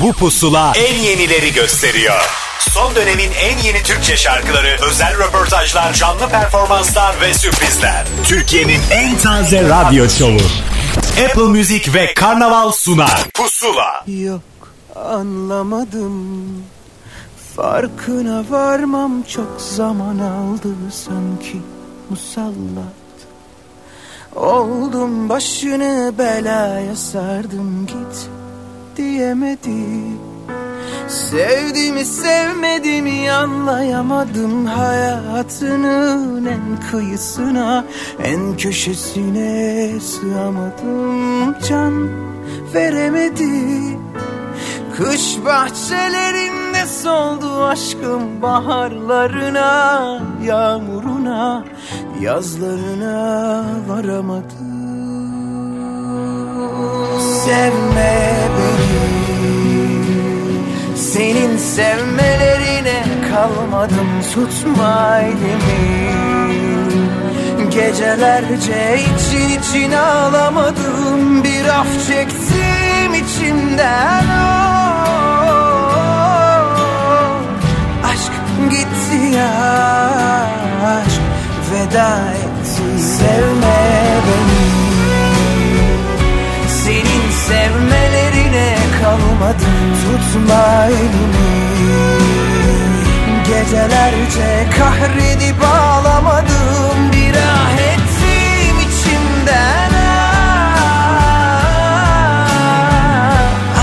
Bu pusula en yenileri gösteriyor. Son dönemin en yeni Türkçe şarkıları, özel röportajlar, canlı performanslar ve sürprizler. Türkiye'nin en taze radyo şovu. Apple Music ve Karnaval sunar. Pusula. Yok anlamadım Farkına varmam çok zaman aldı sanki musallat Oldum başını belaya sardım git diyemedim. Sevdiğimi sevmediğimi anlayamadım Hayatının en kıyısına En köşesine sığamadım. Can veremedim Kış bahçelerinde soldu aşkım Baharlarına, yağmuruna Yazlarına varamadım. Sevme beni senin sevmelerine kalmadım tutma elimi Gecelerce için için ağlamadım Bir af çektim içimden oh, Aşk gitti ya aşk veda etti Sevme beni. Senin sevmelerine kalmadım tutma elimi. Gecelerce kahredip ağlamadım. Bir ah ettim içimden ah,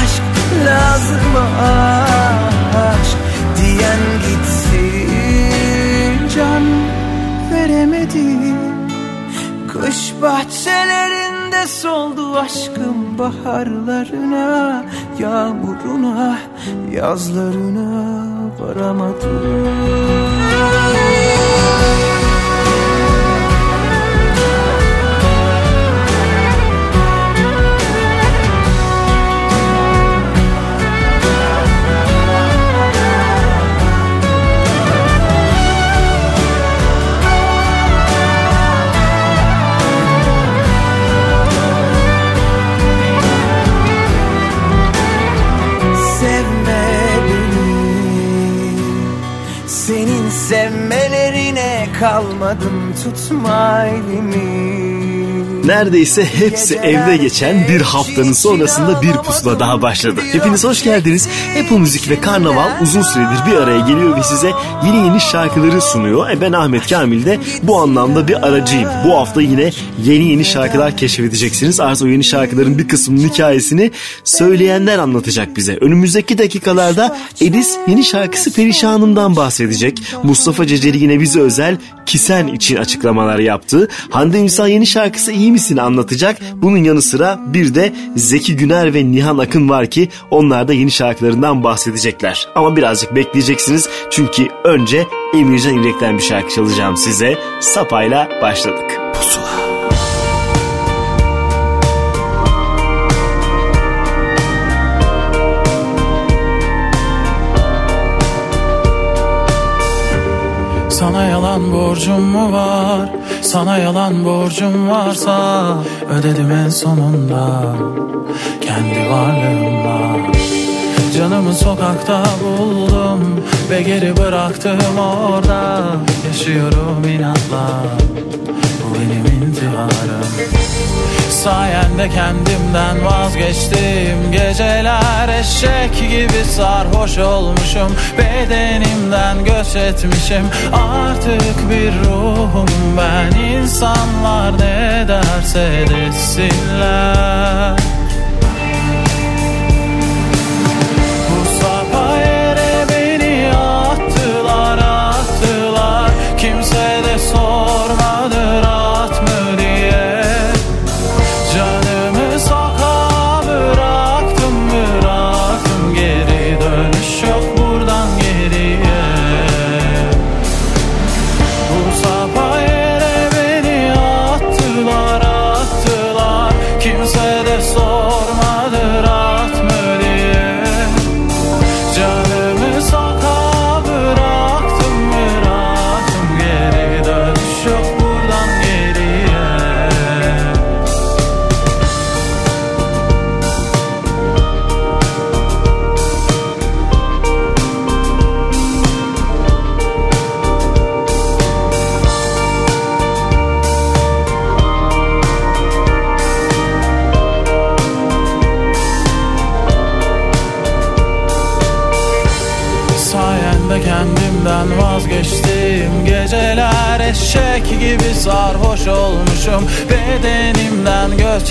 Aşk lazım aşk diyen gitti Can veremedim Kış bahçelerinde soldu aşkım baharlarına Yağmuruna, yazlarına varamadım kalmadım tutma elimi Neredeyse hepsi evde geçen bir haftanın sonrasında bir pusula daha başladı. Hepiniz hoş geldiniz. Apple Müzik ve Karnaval uzun süredir bir araya geliyor ve size yeni yeni şarkıları sunuyor. E ben Ahmet Kamil de bu anlamda bir aracıyım. Bu hafta yine yeni yeni şarkılar keşfedeceksiniz. Artık o yeni şarkıların bir kısmının hikayesini söyleyenler anlatacak bize. Önümüzdeki dakikalarda Edis yeni şarkısı Perişanım'dan bahsedecek. Mustafa Ceceli yine bize özel Kisen için açıklamalar yaptı. Hande Ünsal yeni şarkısı İyi Misin anlatacak. Bunun yanı sıra bir de Zeki Güner ve Nihan Akın var ki onlar da yeni şarkılarından bahsedecekler. Ama birazcık bekleyeceksiniz çünkü önce Emircan İrek'ten bir şarkı çalacağım size. Sapayla başladık. Pusula. Sana yalan borcum mu var? Sana yalan borcum varsa ödedim en sonunda kendi varlığımla. Canımı sokakta buldum ve geri bıraktım orada Yaşıyorum inatla bu benim intiharım Sayende kendimden vazgeçtim. Geceler eşek gibi sarhoş olmuşum. Bedenimden göç etmişim. Artık bir ruhum ben. İnsanlar ne derse desinler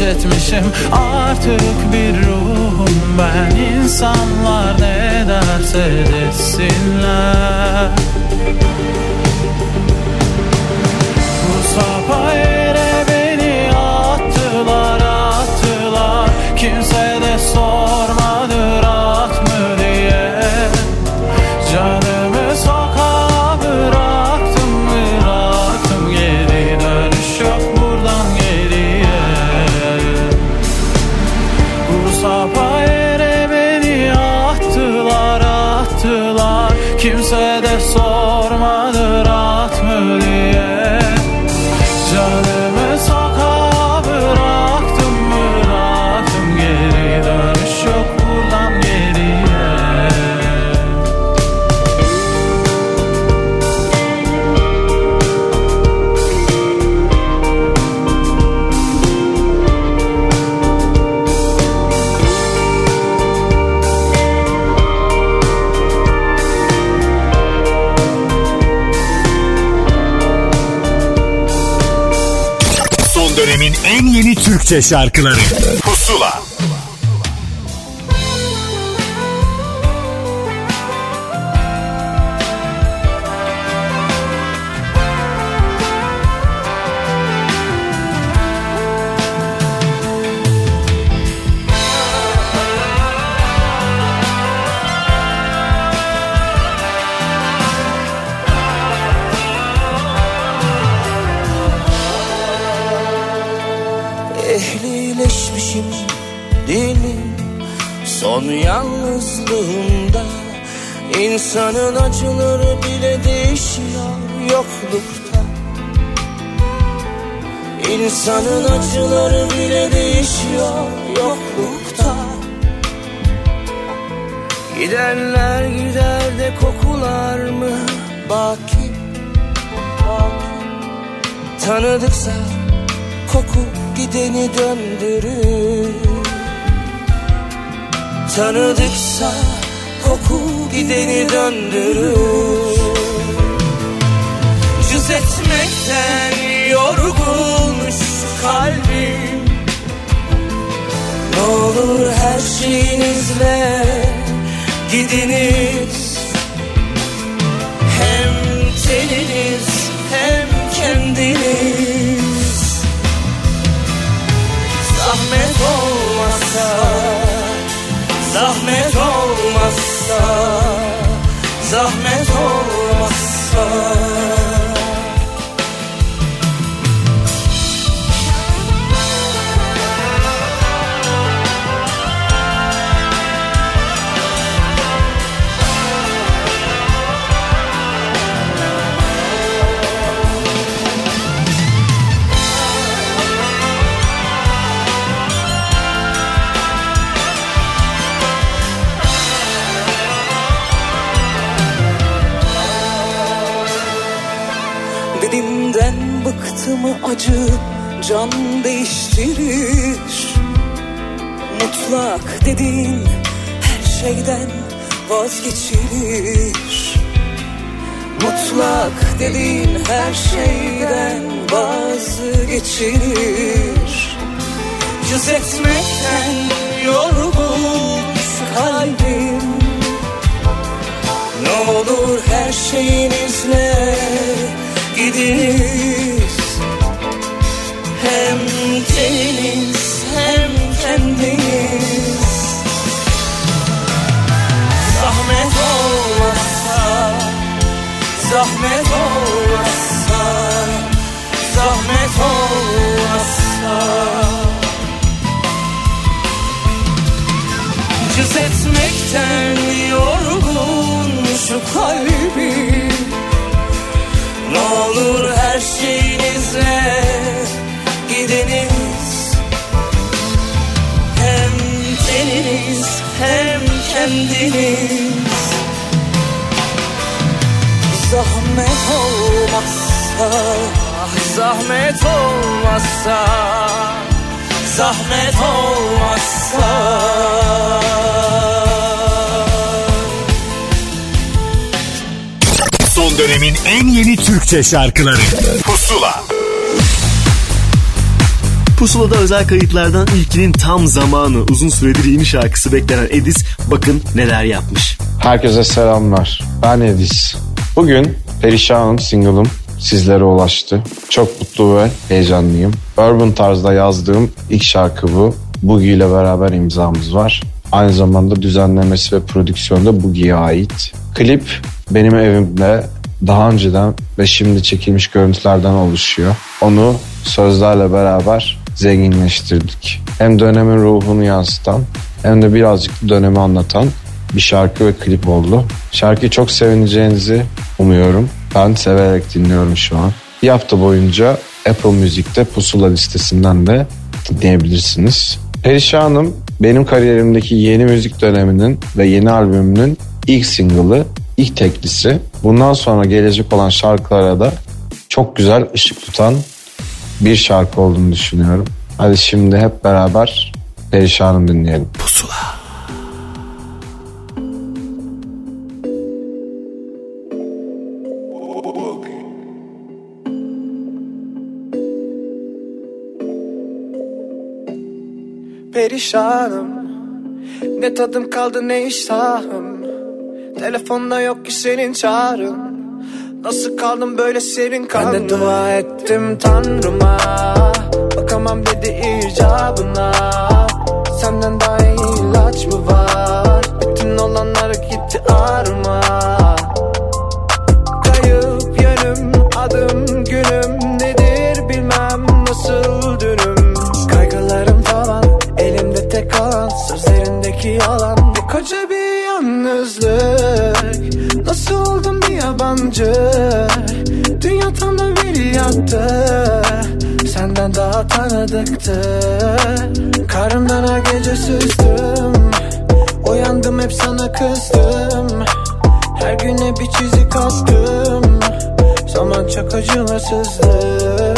etmişim Artık bir ruhum ben. İnsanlar ne derse desinler. Bu sapa yere Türkçe şarkıları Ehlileşmişim değil? Son yalnızlığımda insanın acıları bile değişiyor yoklukta. İnsanın acıları bile değişiyor yoklukta. Gidenler gider de kokular mı baki? Tanıdıksa koku gideni döndürür. Tanıdıksa koku gideni döndürür. Cız etmekten yorgun şu kalbim. Ne olur her şeyinizle gidiniz. Hem teniniz hem kendiniz olmazsa Zahmet olmazsa Zahmet olmazsa mı acı can değiştirir? Mutlak dediğin her şeyden vazgeçilir. Mutlak dediğin her şeyden vazgeçilir. Cız etmekten yorgun kalbim. Ne olur her şeyinizle gidiniz Hem teniniz hem kendiniz Zahmet olmazsa Zahmet olmazsa Zahmet olmazsa. Cız etmekten yorgun şu kalbim Ne olur her şeyinizle gidiniz Hem teniniz hem kendiniz. Zahmet olmazsa Zahmet olmazsa. Zahmet olmazsa. Son dönemin en yeni Türkçe şarkıları. Pusula Pusula'da özel kayıtlardan ilkinin tam zamanı uzun süredir yeni şarkısı beklenen Edis bakın neler yapmış. Herkese selamlar. Ben Edis. Bugün Perişan'ın single'ım sizlere ulaştı. Çok mutlu ve heyecanlıyım. Urban tarzda yazdığım ilk şarkı bu. Boogie ile beraber imzamız var. Aynı zamanda düzenlemesi ve prodüksiyonu da Boogie'ye ait. Klip benim evimde daha önceden ve şimdi çekilmiş görüntülerden oluşuyor. Onu sözlerle beraber zenginleştirdik. Hem dönemin ruhunu yansıtan hem de birazcık dönemi anlatan bir şarkı ve klip oldu. Şarkıyı çok sevineceğinizi umuyorum. Ben severek dinliyorum şu an. Bir hafta boyunca Apple Müzik'te Pusula listesinden de dinleyebilirsiniz. Perişanım benim kariyerimdeki yeni müzik döneminin ve yeni albümünün ilk single'ı, ilk teklisi. Bundan sonra gelecek olan şarkılara da çok güzel ışık tutan bir şarkı olduğunu düşünüyorum. Hadi şimdi hep beraber Perişanım dinleyelim. Pusula. Perişanım Ne tadım kaldı ne iştahım Telefonda yok ki senin çağrın Nasıl kaldım böyle senin kanlı Ben de dua ettim tanrıma. Bakamam dedi icabına. Senden daha iyi ilaç mı var? Bütün olanlar gitti ağrıma Kayıp yönüm adım günüm Nedir bilmem. Nasıl dünüm Kaygılarım tavan elimde tek kalan Sözlerindeki yalan. Bir koca bir yalnızlık. Nasıl oldum bir yabancı? Dünya tam da bir yattı Senden daha tanıdıktı. Karımdan her gece süzdüm. Uyandım hep sana kızdım. Her güne bir çizik attım. Zaman çok acımasızdı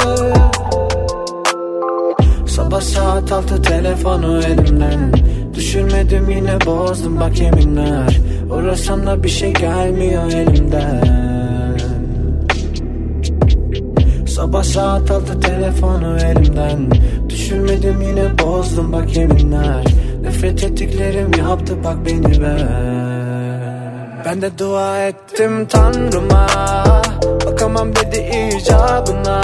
Sabah saat altı telefonu elimden Düşürmedim yine bozdum bak yeminler. Uğrasam da bir şey gelmiyor elimden. Sabah saat altı telefonu elimden. Düşürmedim yine bozdum bak yeminler. Nefret ettiklerim yaptı bak beni ben Ben de dua ettim tanrıma. Bakamam dedi icabına.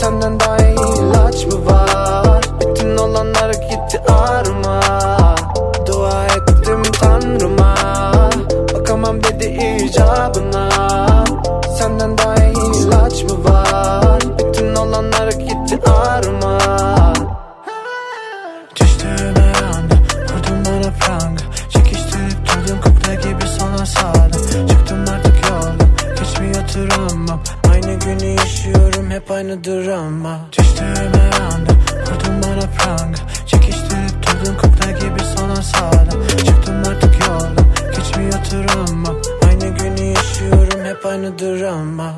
Senden daha iyi ilaç mı var? Bütün olanlar gitti ağrıma Bakamam dedi icabına. Senden daha iyi ilaç mı var? Bütün olanlar gitti ağrıma Düştüğüme anda vurdun bana pranga Çekiştirip durdun kukla gibi sana sağdım Çıktım artık yolda geçmiyor travmam Aynı günü yaşıyorum hep aynı drama. Düştüğüme anda vurdun bana pranga Çekiştirip durdun kukla gibi sana sağdım Çıktım artık travmam Aynı günü yaşıyorum hep aynı drama.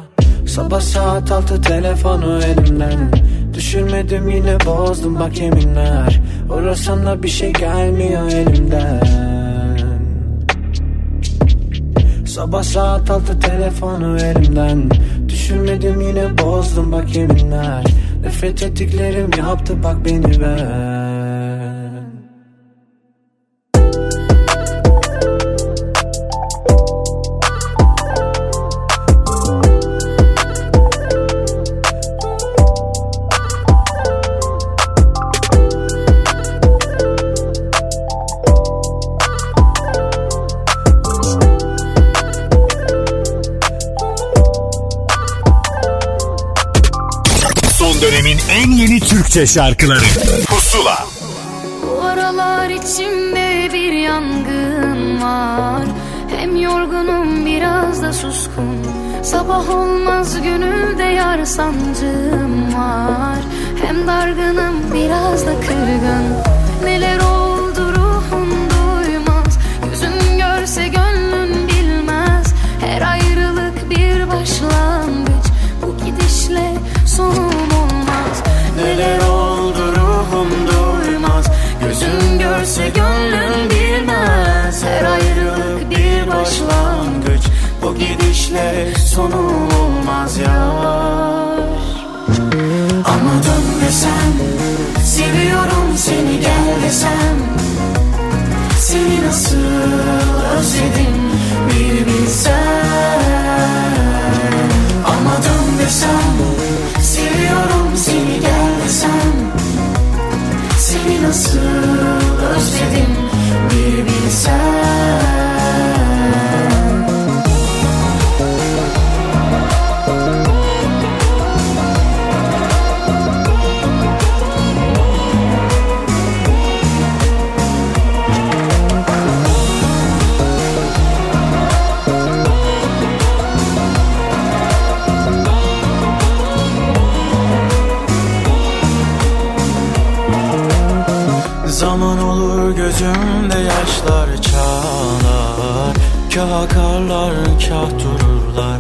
Sabah saat altı telefonu elimden. Düşürmedim yine bozdum bak yeminler. Uğrasam da bir şey gelmiyor elimden. Sabah saat altı telefonu elimden. Düşürmedim yine bozdum bak yeminler. Nefret ettiklerim yaptı bak beni ben Türkçe şarkıları. Pusula. Bu aralar içimde bir yangın var. Hem yorgunum biraz da suskun Sabah olmaz gönülde yar sancım var. Hem dargınım biraz da kırgın. Neler oldu Sonu Kah akarlar kah dururlar.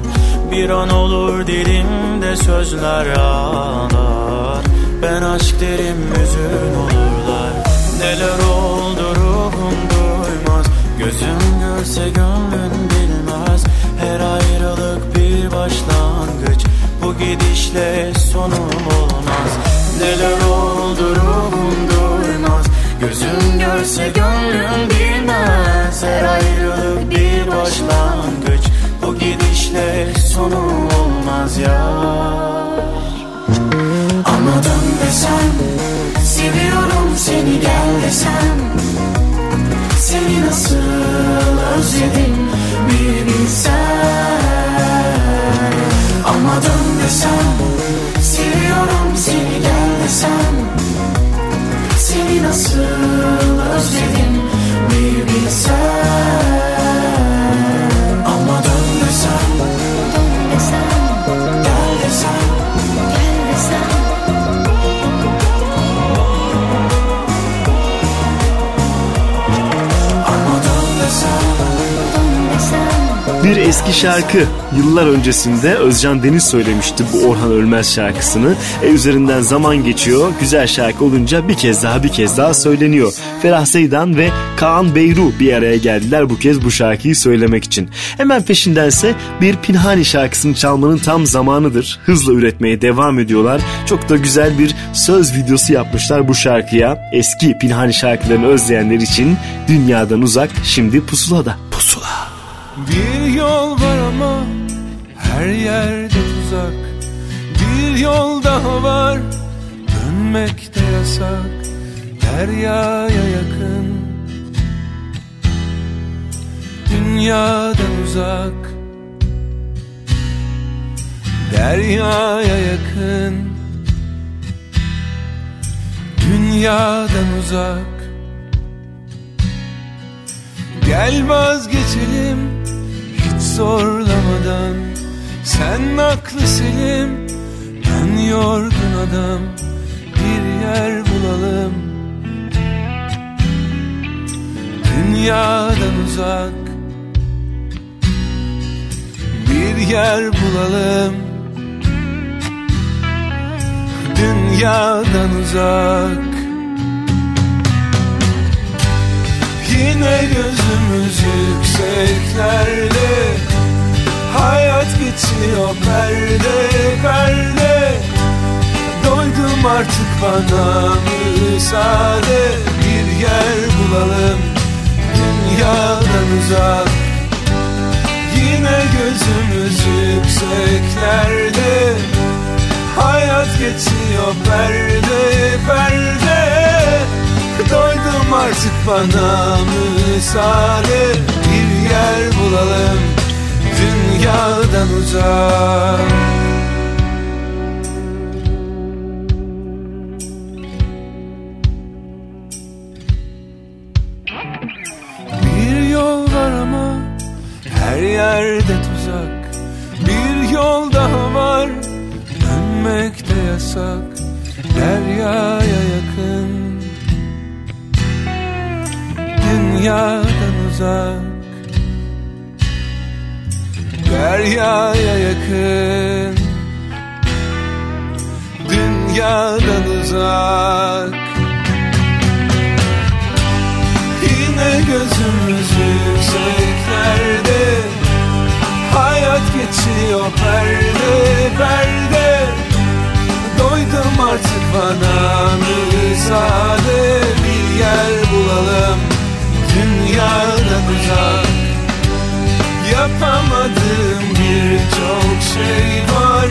Bir an olur dilimde sözler ağlar. Ben aşk derim hüzün olurlar. Neler oldu ruhum duymaz. Gözüm görse gönlün bilmez. Her ayrılık bir başlangıç. Bu gidişle sonum olmaz. Neler oldu ruhum duymaz. Gözüm görse gönlüm bilmez başlangıç. Bu gidişle sonum olmaz ya Ama desem Seviyorum seni gel desem. Seni nasıl özledim bir bilsen Ama dön desem Seviyorum seni gel desem. Seni nasıl özledim bir bilsen eski şarkı yıllar öncesinde Özcan Deniz söylemişti bu Orhan Ölmez şarkısını. E, üzerinden zaman geçiyor. Güzel şarkı olunca bir kez daha bir kez daha söyleniyor. Ferah Seydan ve Kaan Beyru bir araya geldiler bu kez bu şarkıyı söylemek için. Hemen peşindense bir Pinhani şarkısını çalmanın tam zamanıdır. Hızla üretmeye devam ediyorlar. Çok da güzel bir söz videosu yapmışlar bu şarkıya. Eski Pinhani şarkılarını özleyenler için dünyadan uzak şimdi pusulada. Pusula. Bir ama her yerde tuzak. Bir yol daha var dönmek de yasak. Deryaya yakın. Dünyadan uzak. Deryaya yakın. Dünyadan uzak. Gel vazgeçelim zorlamadan. Sen aklı selim ben yorgun adam. Bir yer bulalım. Dünyadan uzak. Bir yer bulalım. Dünyadan uzak Yine gözümüz yükseklerde Hayat geçiyor perde perde. Doydum artık bana müsaade Bir yer bulalım dünyadan uzak. Yine gözümüz yükseklerde Hayat geçiyor perde perde Doydum artık bana müsaade. Bir yer bulalım dünyadan uzak. Her yerde tuzak. Bir yol daha var dönmek de yasak. Deryaya yakın dünyadan uzak Deryaya yakın. Dünyadan uzak. Yine gözümüz yükseklerde Hayat geçiyor perde perde. Doydum artık bana müsaade. Bir yer bulalım dünyadan uzak Yapamadığım birçok şey var.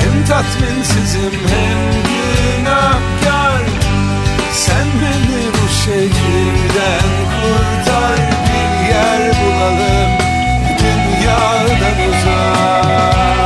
Hem tatminsizim hem günahkar. Sen beni bu şehirden kurtar. Bir yer bulalım dünyadan uzak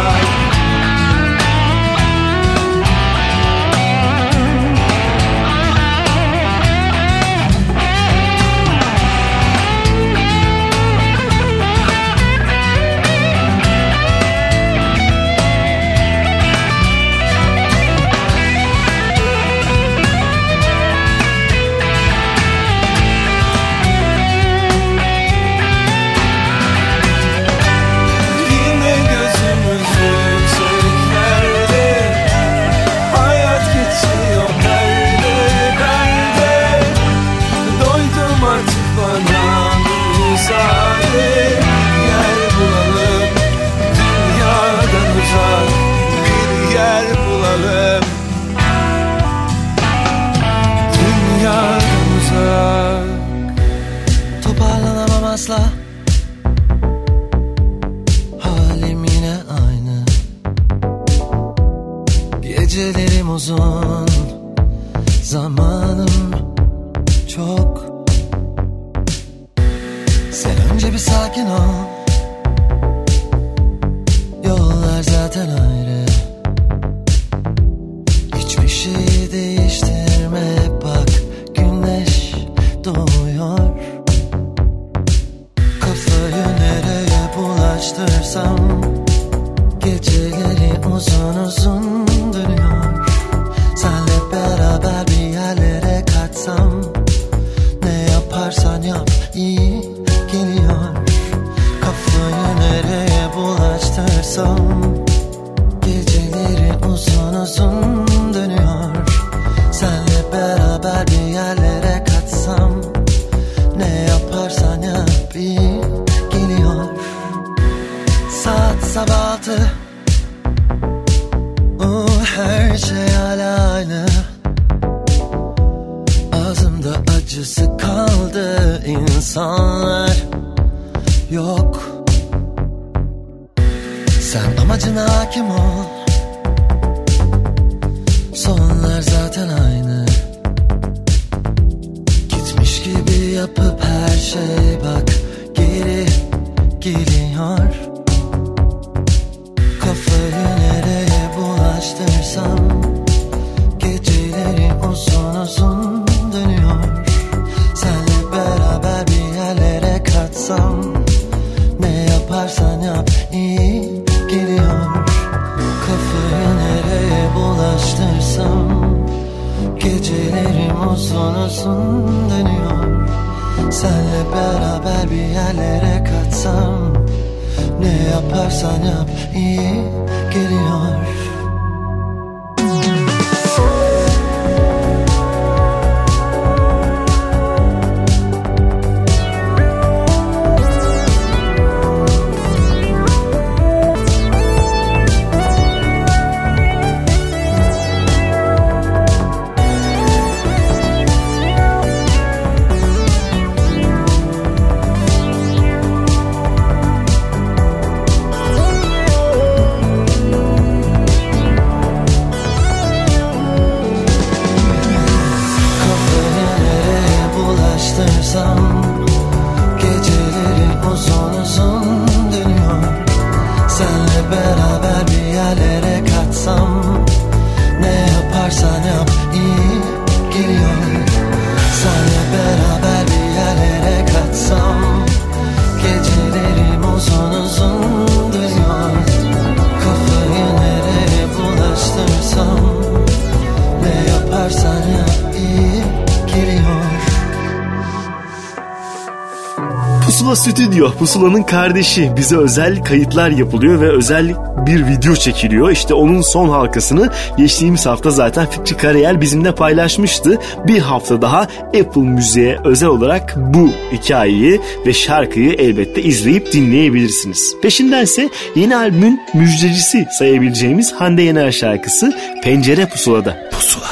Stüdyo, Pusula'nın kardeşi. Bize özel kayıtlar yapılıyor ve özel bir video çekiliyor. İşte onun son halkasını geçtiğimiz hafta zaten Fikri Karayel bizimle paylaşmıştı. Bir hafta daha Apple Müziğe özel olarak bu hikayeyi ve şarkıyı elbette izleyip dinleyebilirsiniz. Peşindense yeni albümün müjdecisi sayabileceğimiz Hande Yener şarkısı Pencere Pusula'da. Pusula.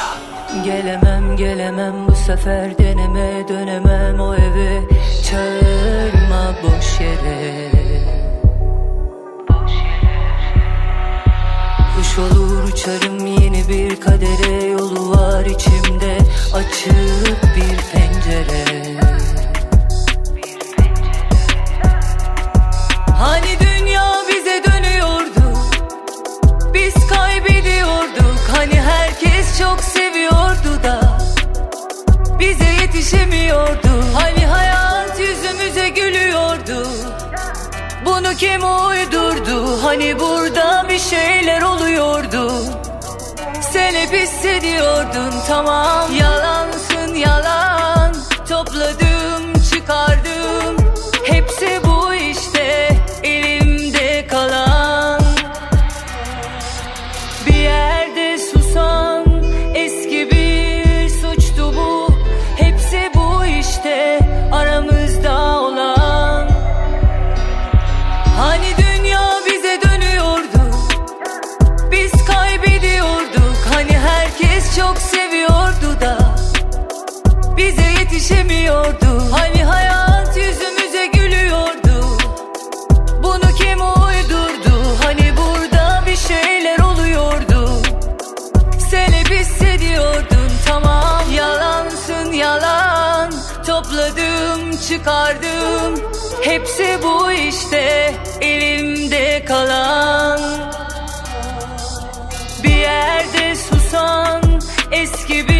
Gelemem gelemem bu sefer deneme dönemem o Çağırma boş yere. Kuş olur uçarım yeni bir kadere. Yolu var içimde açık bir pencere. Hani dünya bize dönüyordu? Biz kaybediyorduk. Hani herkes çok seviyordu da Bize yetişemiyordu. Hani hayat yüzümüze gülüyordu. Bunu kim uydurdu? Hani burada bir şeyler oluyordu. Sen hep hissediyordun tamam Yalansın yalan geliyordu Hani hayat yüzümüze gülüyordu. Bunu kim uydurdu? Hani burada bir şeyler oluyordu. Sen hep hissediyordun tamam Yalansın yalan. Topladım çıkardım. Hepsi bu işte elimde kalan. Bir yerde susan eski bir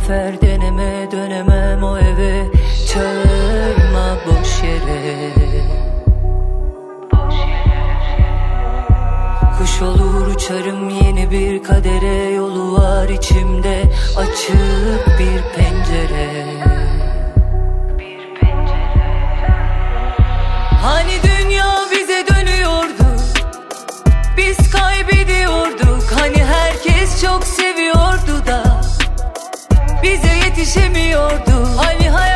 sefer deneme dönemem o eve Çağırma boş yere. Kuş olur uçarım yeni bir kadere. Yolu var içimde açık bir pencere. Hani dünya bize dönüyordu Biz kaybediyorduk. Hani herkes çok seviyordu da yetişemiyordu Hani hayat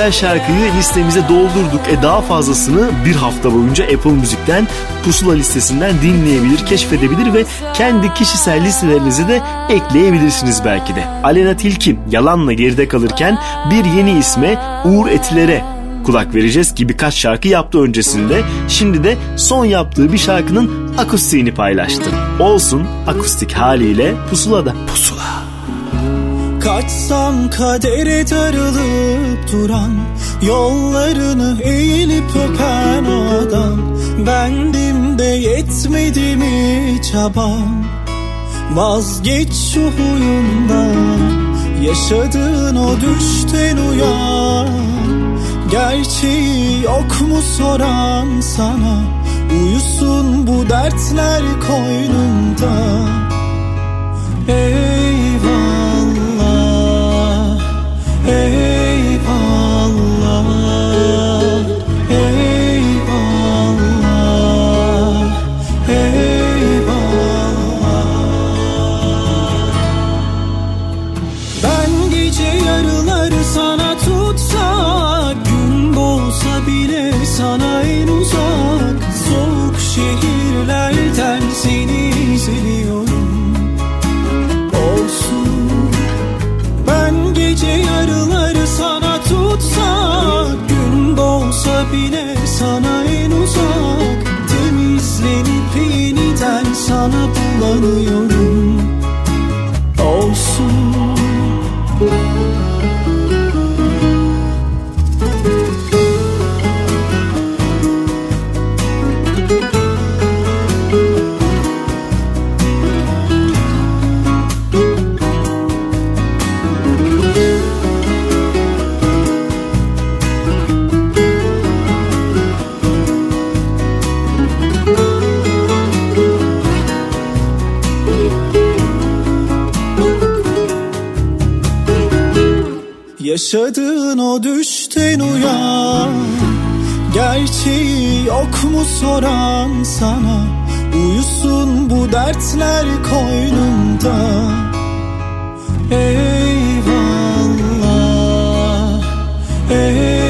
güzel şarkıyı listemize doldurduk. E daha fazlasını bir hafta boyunca Apple Müzik'ten Pusula listesinden dinleyebilir, keşfedebilir ve kendi kişisel listelerinize de ekleyebilirsiniz belki de. Alena Tilki yalanla geride kalırken bir yeni isme Uğur Etiler'e kulak vereceğiz ki birkaç şarkı yaptı öncesinde. Şimdi de son yaptığı bir şarkının akustiğini paylaştı. Olsun akustik haliyle pusulada. Pusula. Kaçsam kadere darılıp duran Yollarını eğilip öpen o adam. Bendim de yetmedi mi çabam Vazgeç şu huyundan Yaşadığın o düşten uyan. Gerçeği yok mu soran sana? Uyusun bu dertler koynumda Eyvallah Ben gece yarıları sana tutsak Gün doğsa bile sana en uzak Soğuk şehirlerden bile sana en uzak Temizlenip yeniden sana bulanıyorum Yaşadığın o düşten uyan Gerçeği yok mu soran sana? Uyusun bu dertler koynumda Eyvallah Eyvallah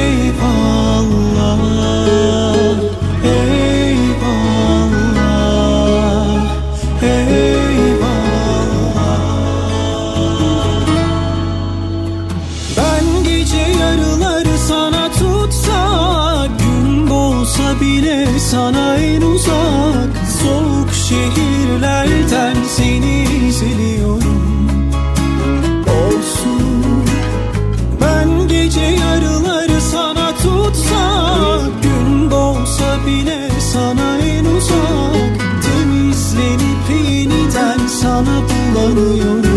şehirlerden seni izliyorum Olsun Ben gece yarıları sana tutsak Gün doğsa bile sana en uzak Temizlenip yeniden sana bulanıyorum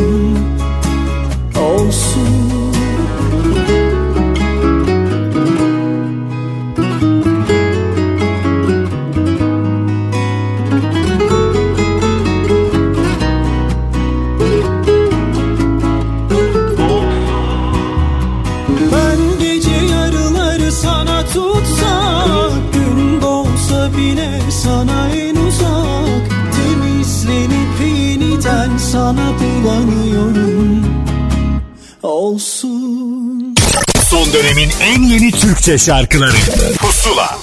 dönemin en yeni Türkçe şarkıları Pusula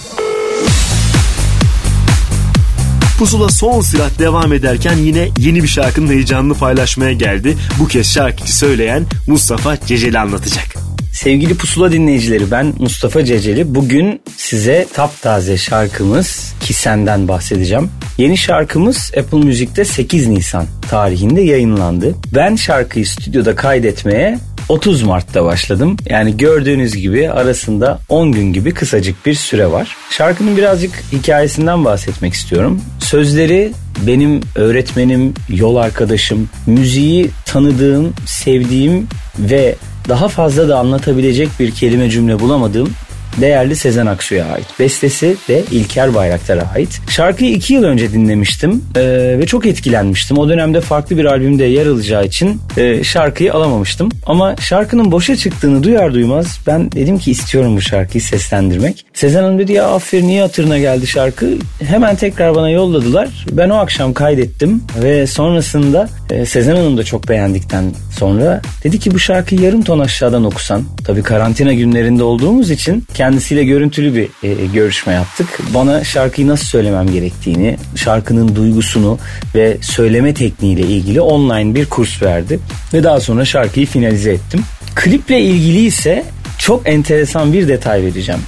Pusula son sürat devam ederken yine yeni bir şarkının heyecanını paylaşmaya geldi. Bu kez şarkıyı söyleyen Mustafa Ceceli anlatacak. Sevgili Pusula dinleyicileri ben Mustafa Ceceli. Bugün size taptaze şarkımız Ki Senden bahsedeceğim. Yeni şarkımız Apple Müzik'te 8 Nisan tarihinde yayınlandı. Ben şarkıyı stüdyoda kaydetmeye 30 Mart'ta başladım. Yani gördüğünüz gibi arasında 10 gün gibi kısacık bir süre var. Şarkının birazcık hikayesinden bahsetmek istiyorum. Sözleri benim öğretmenim, yol arkadaşım, müziği tanıdığım, sevdiğim ve daha fazla da anlatabilecek bir kelime cümle bulamadığım değerli Sezen Aksu'ya ait. Bestesi de İlker Bayraktar'a ait. Şarkıyı iki yıl önce dinlemiştim ee, ve çok etkilenmiştim. O dönemde farklı bir albümde yer alacağı için e, şarkıyı alamamıştım. Ama şarkının boşa çıktığını duyar duymaz ben dedim ki istiyorum bu şarkıyı seslendirmek. Sezen Hanım dedi ya aferin niye hatırına geldi şarkı. Hemen tekrar bana yolladılar. Ben o akşam kaydettim ve sonrasında E, Sezen Hanım da çok beğendikten sonra dedi ki bu şarkıyı yarım ton aşağıdan okusan. Tabii karantina günlerinde olduğumuz için kendisiyle görüntülü bir e, görüşme yaptık. Bana şarkıyı nasıl söylemem gerektiğini, şarkının duygusunu ve söyleme tekniğiyle ilgili online bir kurs verdi. Ve daha sonra şarkıyı finalize ettim. Kliple ilgili ise çok enteresan bir detay vereceğim.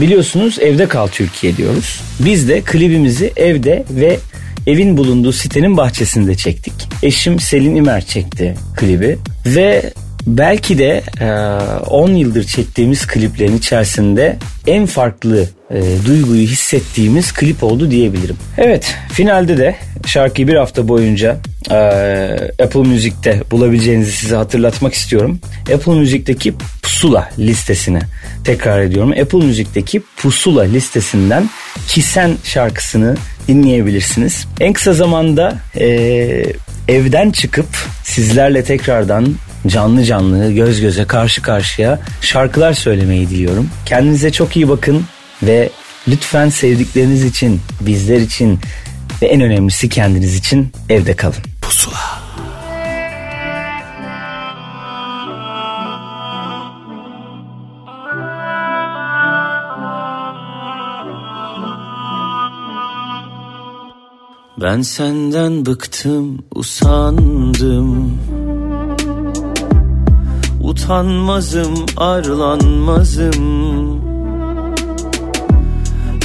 Biliyorsunuz evde kal Türkiye diyoruz. Biz de klibimizi evde ve evin bulunduğu sitenin bahçesinde çektik. Eşim Selin İmer çekti klibi ve belki de e, 10 yıldır çektiğimiz kliplerin içerisinde en farklı e, duyguyu hissettiğimiz klip oldu diyebilirim. Evet finalde de şarkıyı bir hafta boyunca e, Apple Müzik'te bulabileceğinizi size hatırlatmak istiyorum. Apple Müzik'teki Pusula listesine tekrar ediyorum. Apple Müzik'teki Pusula listesinden Kisen şarkısını dinleyebilirsiniz. En kısa zamanda e, evden çıkıp sizlerle tekrardan canlı canlı göz göze karşı karşıya şarkılar söylemeyi diliyorum. Kendinize çok iyi bakın ve lütfen sevdikleriniz için, bizler için ve en önemlisi kendiniz için evde kalın. Pusula. Ben senden bıktım, usandım Utanmazım, arlanmazım.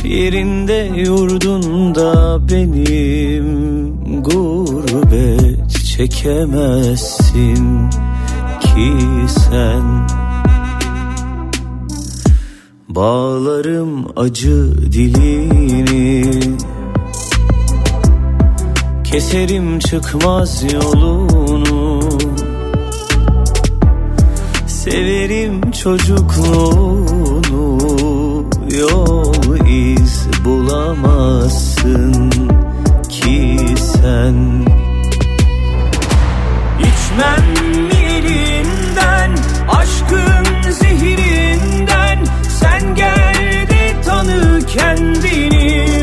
Yerinde yurdunda benim Gurbet çekemezsin ki sen. Bağlarım acı dilini. Keserim çıkmaz yolunu Severim çocukluğunu Yol iz bulamazsın ki sen. İçmem elinden Aşkın zehirinden Sen gel de tanı kendini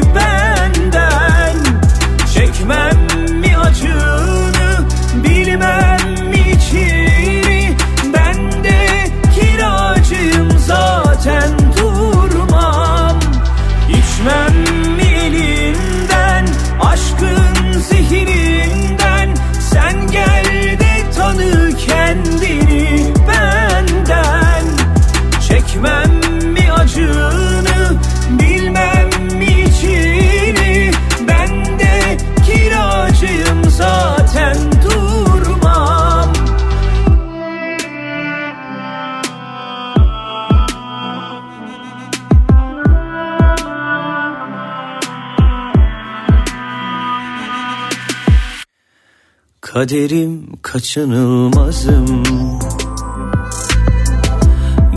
Kaderim kaçınılmazım.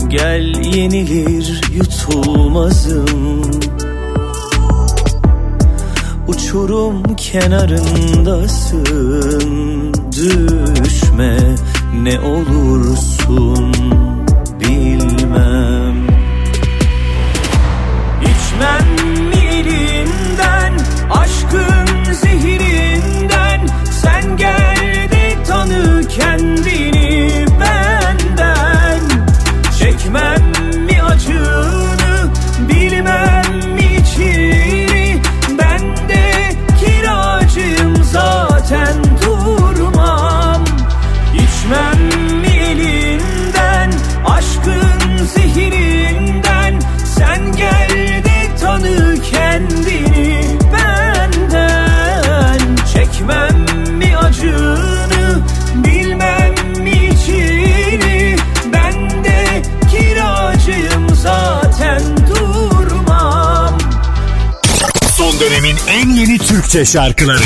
Gel yenilir yutulmazım. Uçurum kenarındasın. Düşme ne olursun bilmem. İçmem mi elinden aşkın tanı en yeni Türkçe şarkıları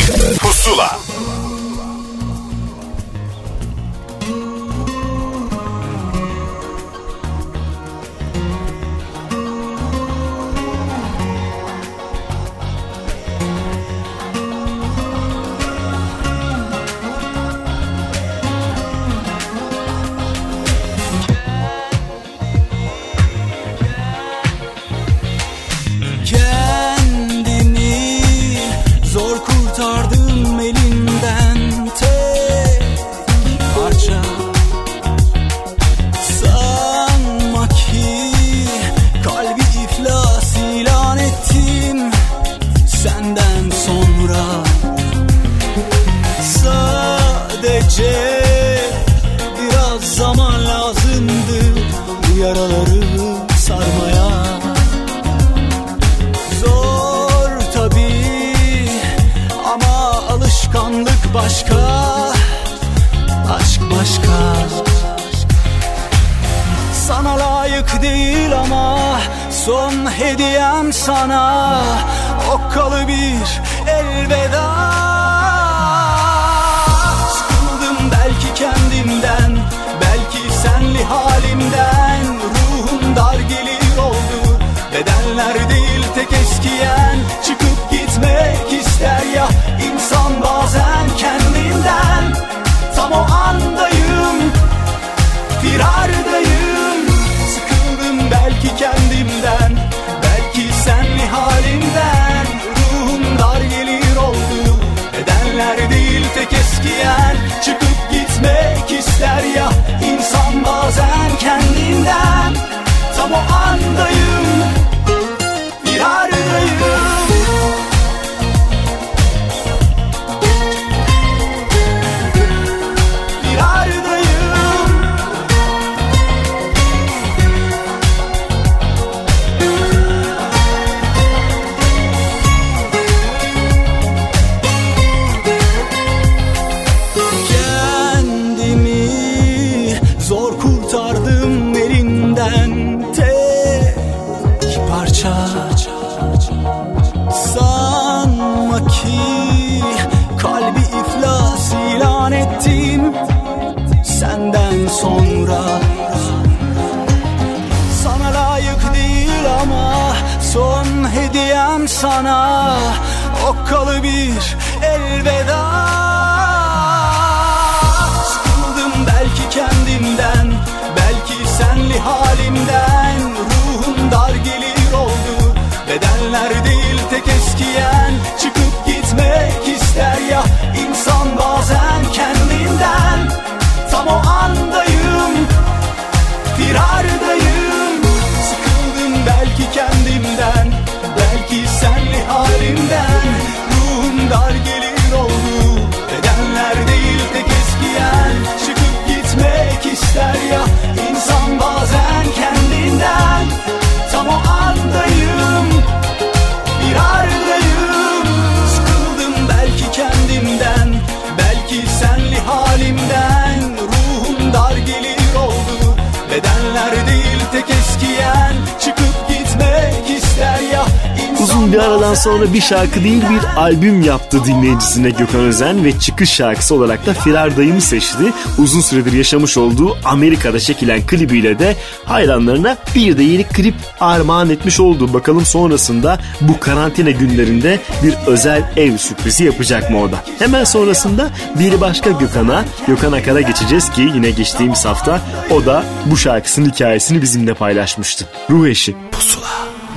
sonra bir şarkı değil bir albüm yaptı dinleyicisine Gökhan Özen ve çıkış şarkısı olarak da Firar Dayım'ı seçti. Uzun süredir yaşamış olduğu Amerika'da çekilen klibiyle de hayranlarına bir de yeni klip armağan etmiş oldu. Bakalım sonrasında bu karantina günlerinde bir özel ev sürprizi yapacak mı o da? Hemen sonrasında bir başka Gökhan'a, Gökhan Akar'a geçeceğiz ki yine geçtiğimiz hafta o da bu şarkısının hikayesini bizimle paylaşmıştı. Ruh eşi Pusula.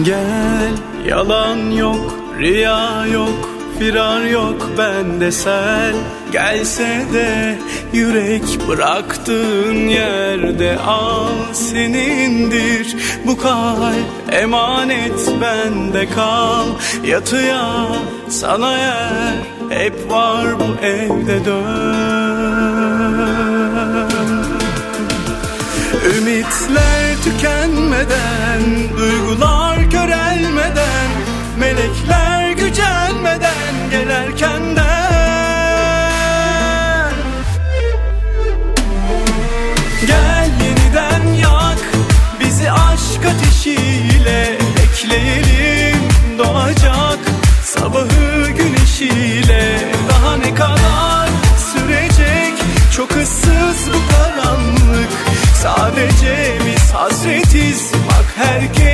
Gel yalan yok Rüya yok, firar yok bende sen. Gelse de yürek bıraktığın yerde al senindir. Bu kalp emanet bende kal. Yatıya sana yer hep var bu evde dön. Ümitler tükenmeden hasretiz. Bak herkes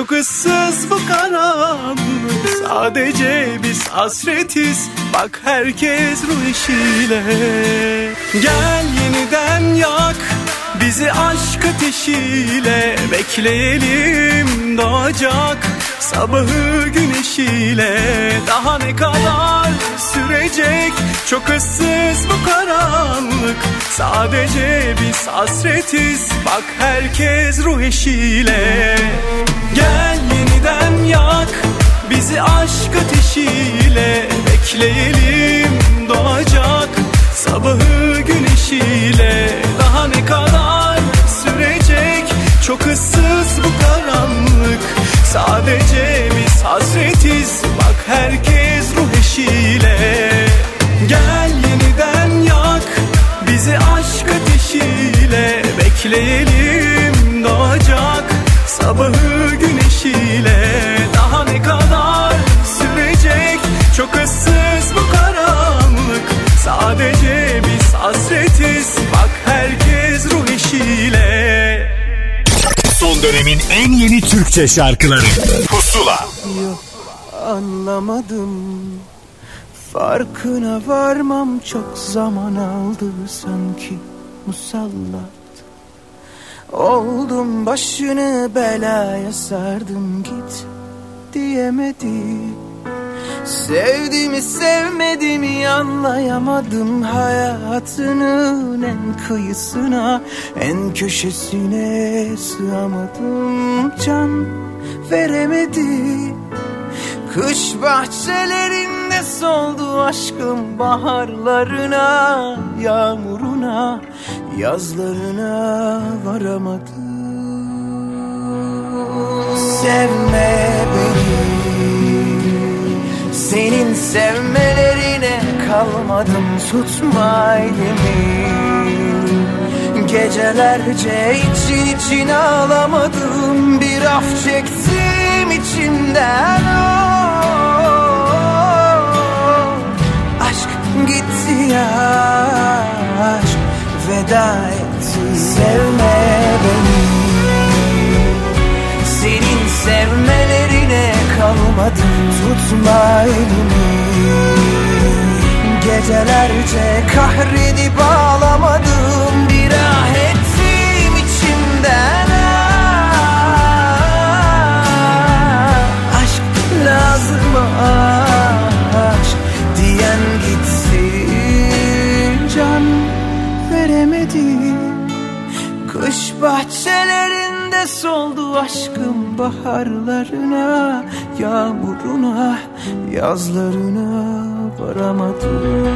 Çok ıssız bu karanlık. Sadece biz hasretiz. Bak herkes ruh eşiyle. Gel yeniden yak Bizi aşk ateşiyle. Bekleyelim doğacak Sabahı güneşiyle. Daha ne kadar sürecek Çok ıssız bu karanlık. Sadece biz hasretiz. Bak herkes ruh eşiyle. Gel yeniden yak Bizi aşk ateşiyle. Bekleyelim doğacak Sabahı güneşiyle. Daha ne kadar sürecek? Çok ıssız bu karanlık. Sadece biz hasretiz. Bak herkes ruh eşiyle Gel yeniden yak Bizi aşk ateşiyle Bekleyelim doğacak Sabahı güneşiyle. Daha ne kadar sürecek? Çok ıssız bu karanlık Sadece biz hasretiz. Bak herkes ruh eşiyle. Son dönemin en yeni Türkçe şarkıları. Pusula. Yok anlamadım Farkına varmam çok zaman aldı sanki musallat Oldum başını belaya sardım git diyemedim Sevdiğimi sevmediğimi anlayamadım Hayatının en kıyısına en köşesine sığamadım. Can veremedi. Kış bahçelerinde soldu aşkım baharlarına Yağmuruna yazlarına varamadım Sevme beni senin sevmelerine kalmadım tutma elimi Gecelerce için için ağlamadım Bir af çektim içimden oh. Gitti ya aşk veda etti Sevme beni. Senin sevmelerine kalmadım tutma elimi. Gecelerce kahredip ağlamadım veremedi Kış bahçelerinde soldu aşkım baharlarına Yağmuruna, yazlarına varamadım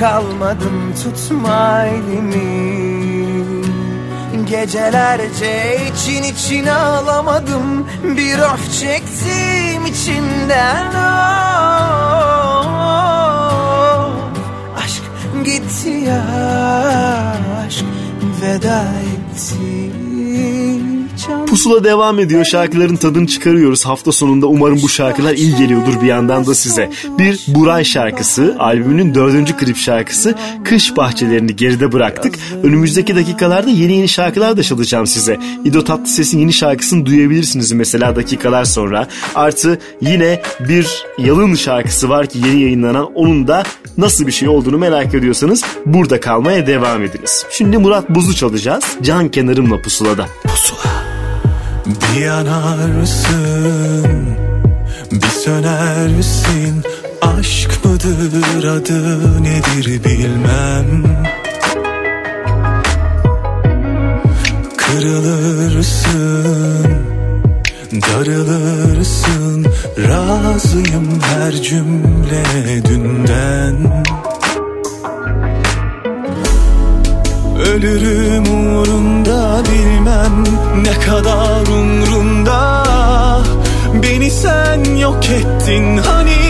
kalmadım tutma elimi Gecelerce için için ağlamadım Bir of çektim içimden oh. Aşk gitti ya aşk veda etti Pusula devam ediyor. Şarkıların tadını çıkarıyoruz. Hafta sonunda umarım bu şarkılar iyi geliyordur bir yandan da size. Bir Buray şarkısı, albümünün dördüncü klip şarkısı Kış Bahçelerini geride bıraktık. Önümüzdeki dakikalarda yeni yeni şarkılar da çalacağım size. İdo Tatlıses'in yeni şarkısını duyabilirsiniz mesela dakikalar sonra. Artı yine bir Yalın şarkısı var ki yeni yayınlanan onun da nasıl bir şey olduğunu merak ediyorsanız burada kalmaya devam ediniz. Şimdi Murat Buzlu çalacağız. Can kenarımla pusulada. Pusula. Bir yanarsın, bir sönersin. Aşk mıdır adı nedir bilmem. Kırılırsın, darılırsın. Razıyım her cümle dünden Ölürüm uğrunda bilmem ne kadar umrunda Beni sen yok ettin hani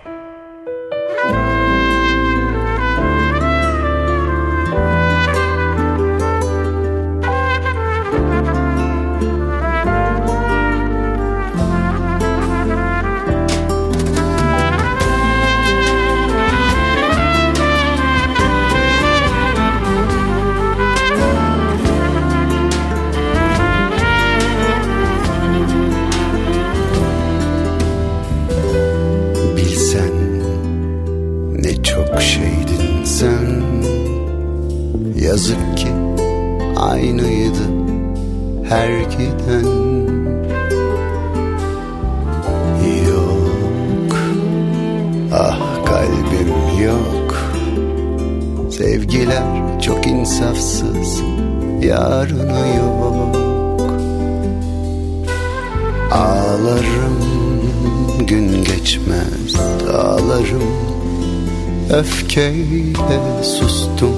Ah kalbim yok. Sevgiler çok insafsız yarını yok. Ağlarım gün geçmez dağlarım Öfkeyle sustum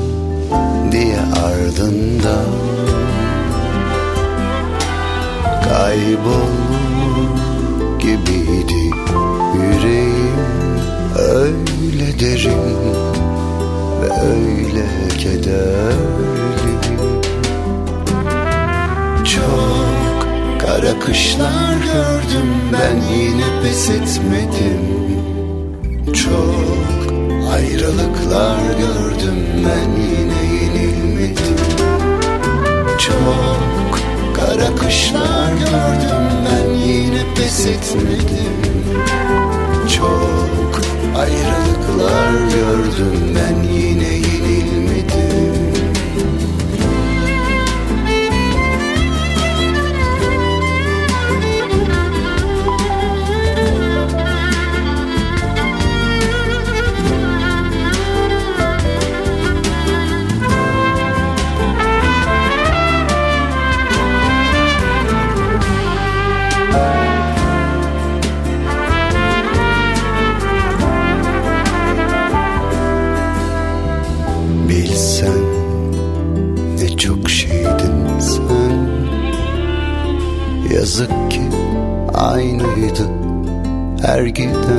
diye ardından Kaybolur gibiydi yüreğim Öyle derin ve öyle kederli. Çok kara kışlar gördüm ben yine pes etmedim. Çok ayrılıklar gördüm ben yine yenilmedim. Çok kara kışlar gördüm ben yine pes etmedim ayrılıklar gördüm ben yine yenilmedim her giden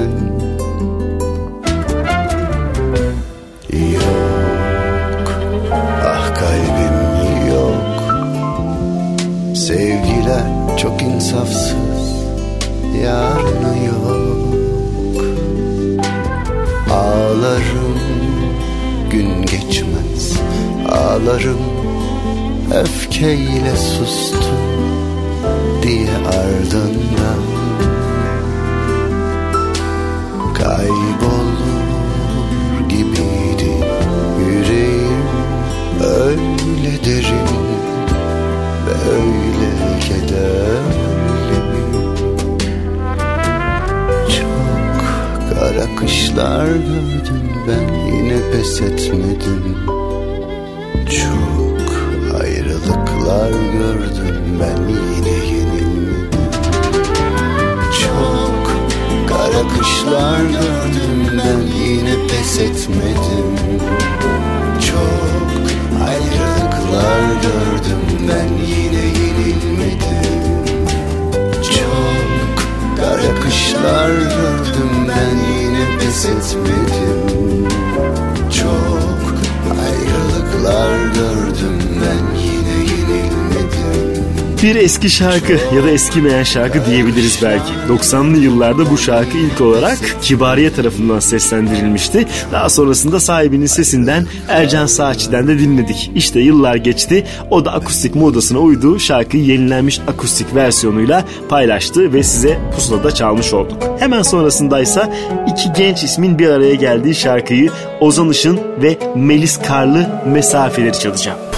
eski şarkı ya da eskimeyen şarkı diyebiliriz belki. 90'lı yıllarda bu şarkı ilk olarak Kibariye tarafından seslendirilmişti. Daha sonrasında sahibinin sesinden Ercan Saatçı'den de dinledik. İşte yıllar geçti. O da akustik modasına uydu. Şarkıyı yenilenmiş akustik versiyonuyla paylaştı ve size pusulada çalmış olduk. Hemen sonrasındaysa iki genç ismin bir araya geldiği şarkıyı Ozan Işın ve Melis Karlı Mesafeleri çalacağım.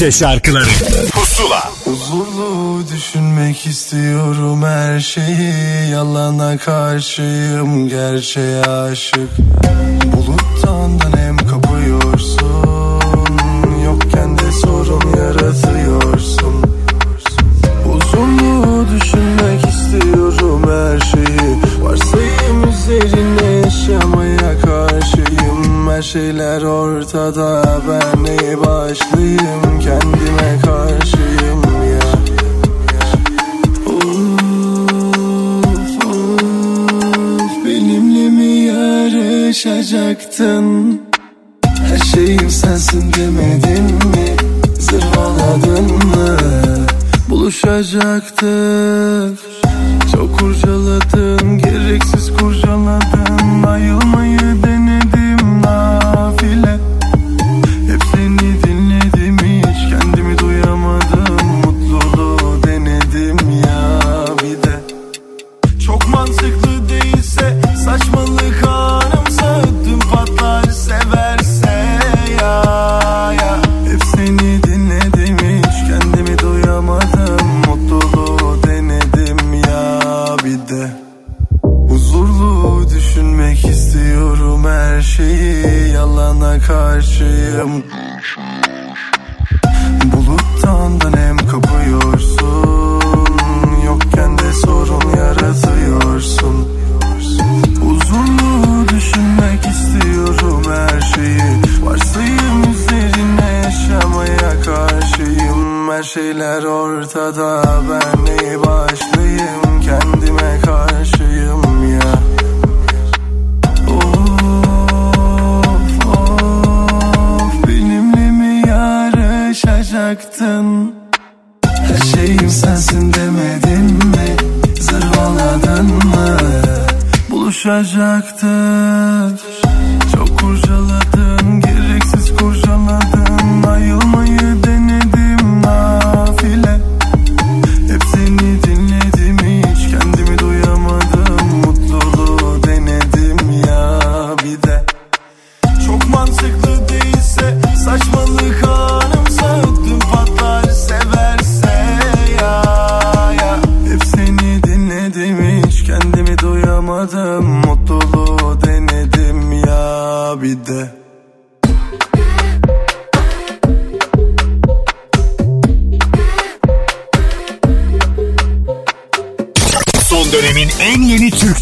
Türkçe şarkıları. Pusula. Huzurlu düşünmek istiyorum her şeyi. Yalana karşıyım gerçeğe aşık. Her şeyim sensin demedim mi? Zırvaladın mı? Buluşacaktık Çok kurcaladın Gereksiz kurcaladın Ayrılmayı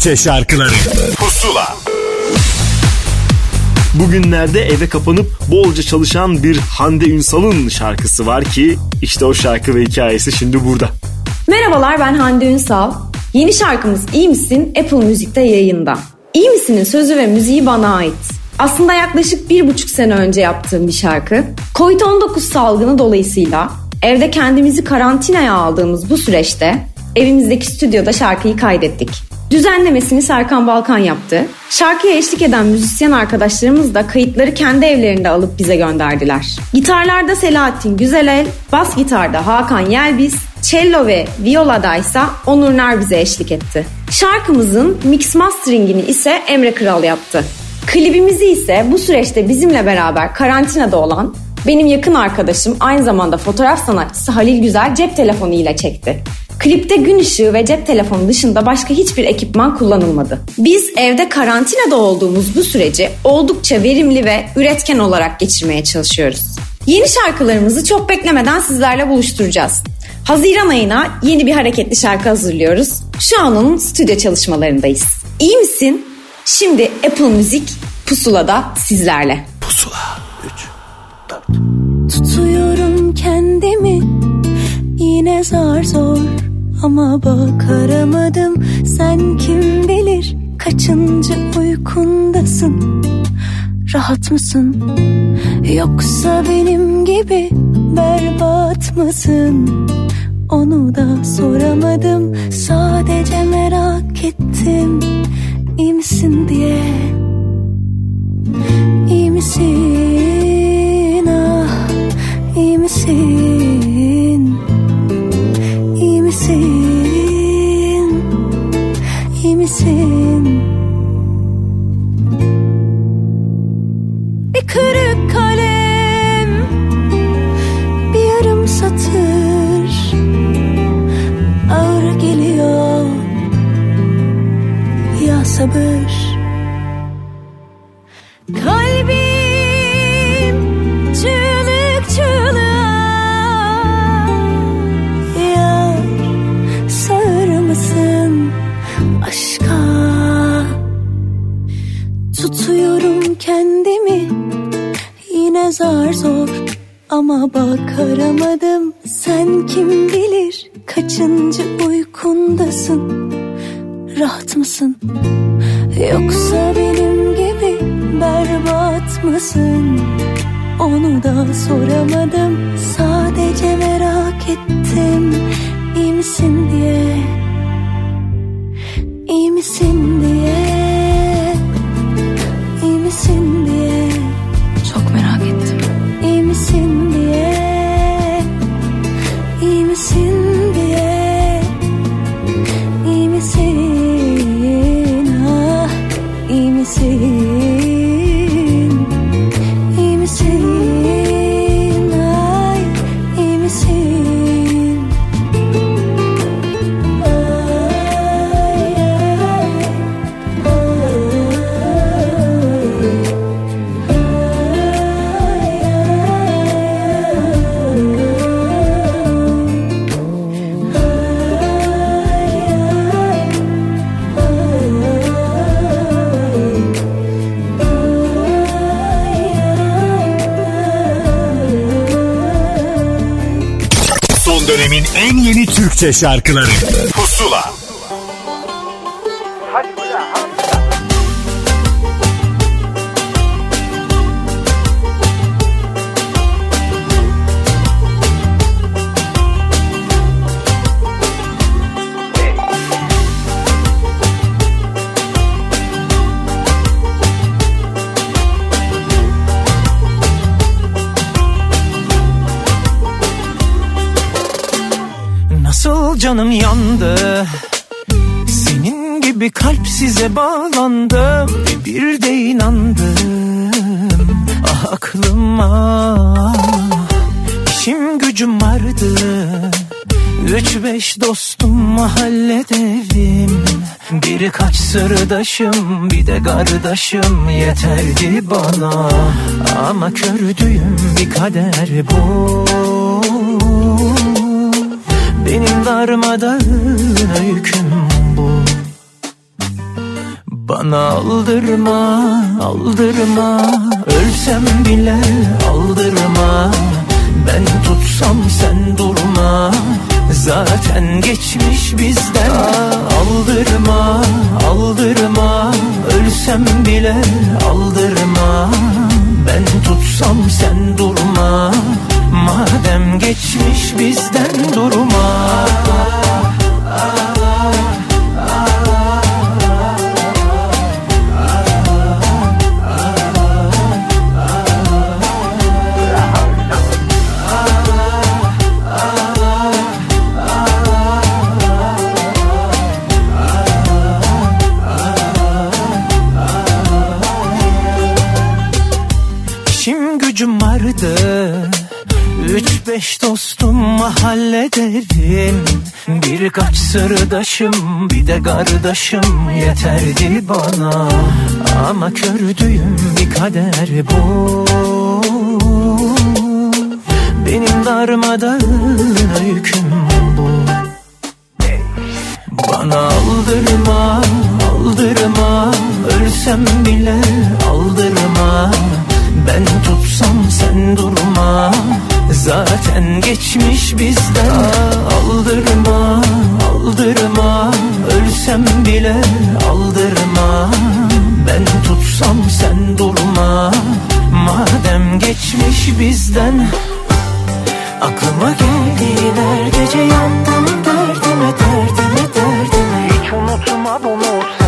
Türkçe şarkıları Pusula Bugünlerde eve kapanıp bolca çalışan bir Hande Ünsal'ın şarkısı var ki işte o şarkı ve hikayesi şimdi burada. Merhabalar ben Hande Ünsal. Yeni şarkımız İyi Misin Apple Müzik'te yayında. İyi Misin'in sözü ve müziği bana ait. Aslında yaklaşık bir buçuk sene önce yaptığım bir şarkı. Covid-19 salgını dolayısıyla evde kendimizi karantinaya aldığımız bu süreçte evimizdeki stüdyoda şarkıyı kaydettik. Düzenlemesini Serkan Balkan yaptı. Şarkıya eşlik eden müzisyen arkadaşlarımız da kayıtları kendi evlerinde alıp bize gönderdiler. Gitarlarda Selahattin Güzelel, bas gitarda Hakan Yelbiz, cello ve violada ise Onur Nar bize eşlik etti. Şarkımızın mix masteringini ise Emre Kral yaptı. Klibimizi ise bu süreçte bizimle beraber karantinada olan benim yakın arkadaşım aynı zamanda fotoğraf sanatçısı Halil Güzel cep telefonu ile çekti. Klipte gün ışığı ve cep telefonu dışında başka hiçbir ekipman kullanılmadı. Biz evde karantinada olduğumuz bu süreci oldukça verimli ve üretken olarak geçirmeye çalışıyoruz. Yeni şarkılarımızı çok beklemeden sizlerle buluşturacağız. Haziran ayına yeni bir hareketli şarkı hazırlıyoruz. Şu an onun stüdyo çalışmalarındayız. İyi misin? Şimdi Apple Müzik Pusula'da sizlerle. Pusula. Tutuyorum kendimi yine zar zor ama bakaramadım. Sen kim bilir kaçıncı uykundasın? Rahat mısın? Yoksa benim gibi berbat mısın? Onu da soramadım. Sadece merak ettim. İyi misin diye. İyi misin Ama bakaramadım sen kim bilir Kaçıncı uykundasın? Rahat mısın? Yoksa benim gibi berbat mısın? Onu da soramadım. Sadece merak ettim. İyi misin diye. İyi misin diye. İyi misin diye Türkçe şarkıları canım yandı. Senin gibi kalp size bağlandım Ve bir de inandım Ah aklıma İşim gücüm vardı. Üç beş dostum mahalledeydim Birkaç sırdaşım bir de kardeşim. Yeterdi bana. Ama kördüğüm bir kader bu benim darmadağın öyküm bu. Bana aldırma, aldırma. Ölsem bile aldırma. Ben tutsam sen durma. Zaten geçmiş bizden. Aldırma, aldırma. Ölsem bile aldırma. Ben tutsam sen durma Madem geçmiş bizden durma. İşim beş dostum mahallederim. Birkaç sırdaşım bir de kardeşim. Yeterdi bana. Ama kördüğüm bir kader bu. Benim darmadağın öyküm bu. Bana aldırma, aldırma. Ölsem bile aldırma. Ben tutsam sen durma Zaten geçmiş bizden. Aldırma, aldırma. Ölsem bile aldırma. Ben tutsam sen durma. Madem geçmiş bizden. Aklıma geldin her gece yandım derdime derdime derdime. Hiç unutma bunu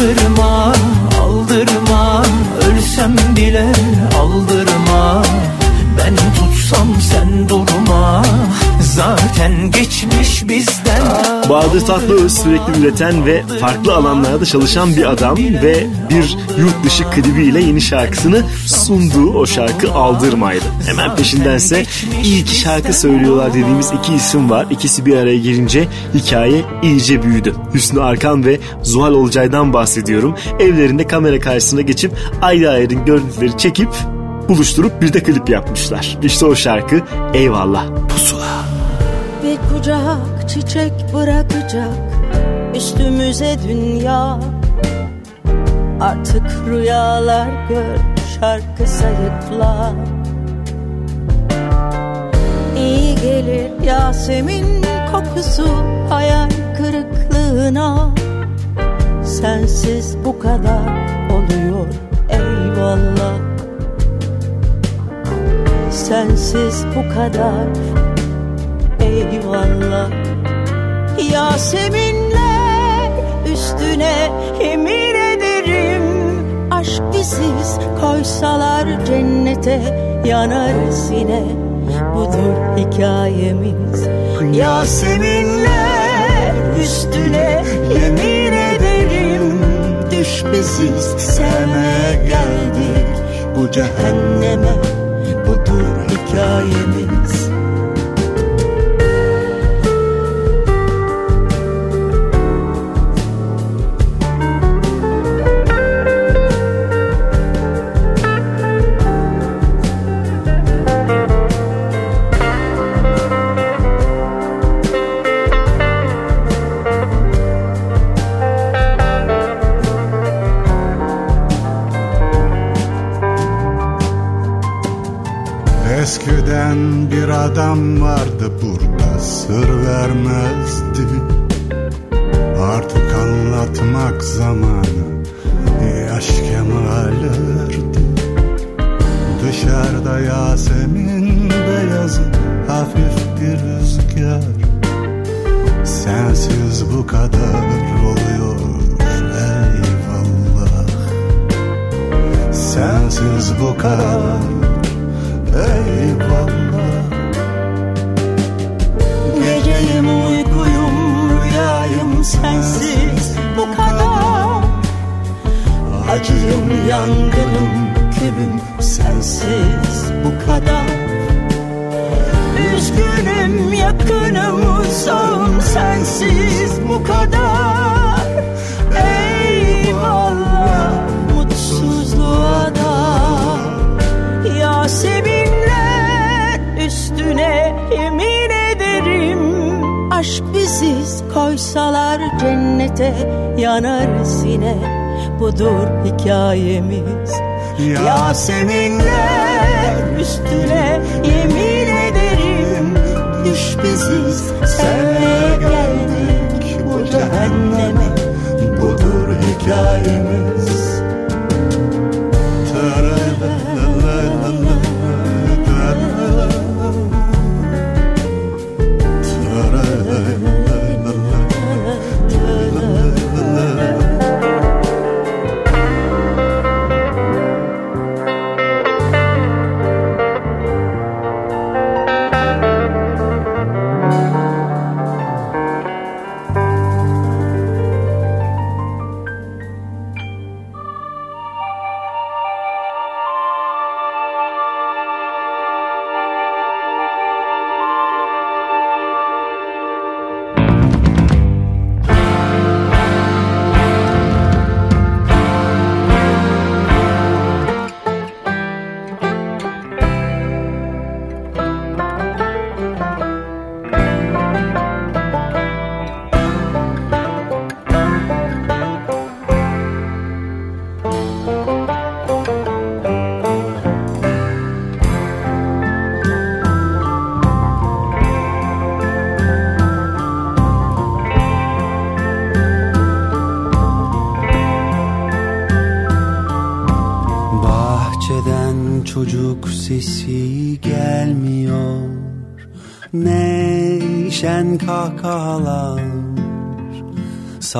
aldırma aldırma. Ölsem bile zaten geçmiş bizden Bahadır Tatlıöz sürekli üreten ve farklı alanlarda çalışan bir adam ve bir yurt dışı klibiyle yeni şarkısını sunduğu o şarkı Aldırmaydı. Hemen peşindense iyi ki şarkı söylüyorlar dediğimiz iki isim var. İkisi bir araya gelince hikaye iyice büyüdü. Hüsnü Arkan ve Zuhal Olcay'dan bahsediyorum. Evlerinde kamera karşısına geçip ayrı ayrı görüntüleri çekip buluşturup bir de klip yapmışlar. İşte o şarkı Eyvallah Pusula. Bir kucak çiçek bırakacak üstümüze dünya. Artık rüyalar gör şarkı sayıkla İyi gelir Yasemin kokusu hayal kırıklığına. Sensiz bu kadar oluyor eyvallah. Sensiz bu kadar eyvallah. Yaseminler üstüne yemin ederim. Aşk biziz koysalar cennete yanarız yine Budur hikayemiz. Yaseminler üstüne yemin ederim. Düş biziz sevmeye geldik. Bu cehenneme Budur hikayemiz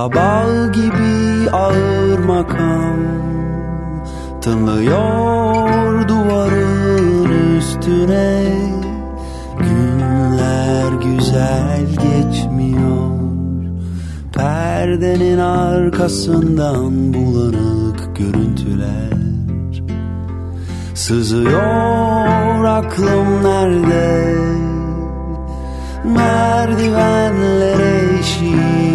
Sabah gibi ağır makam Tınlıyor duvarın üstüne. Günler güzel geçmiyor. Perdenin arkasından bulanık görüntüler Sızıyor aklım nerede? Merdivenler eşiğinde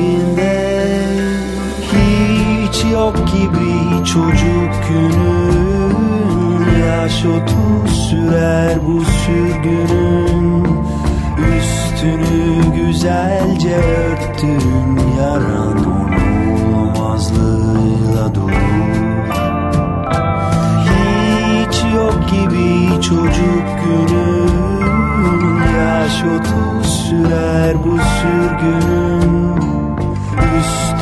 yok gibi çocuk günün. Yaş otuz sürer bu sürgünün. Üstünü güzelce örttün Yaran olmazlığıyla dolu. Hiç yok gibi çocuk günün. Yaş otuz sürer bu sürgünün. Üstünü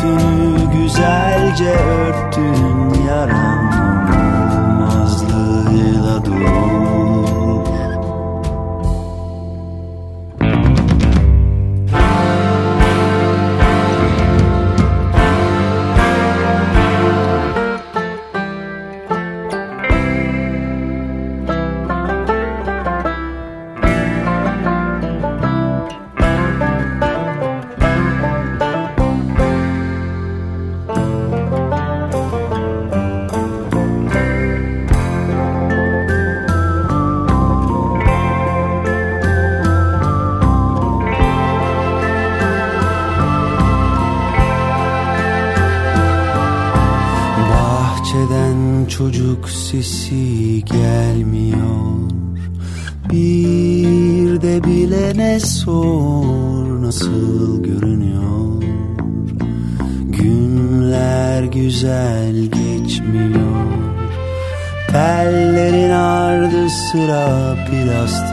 güzelce örttün yaran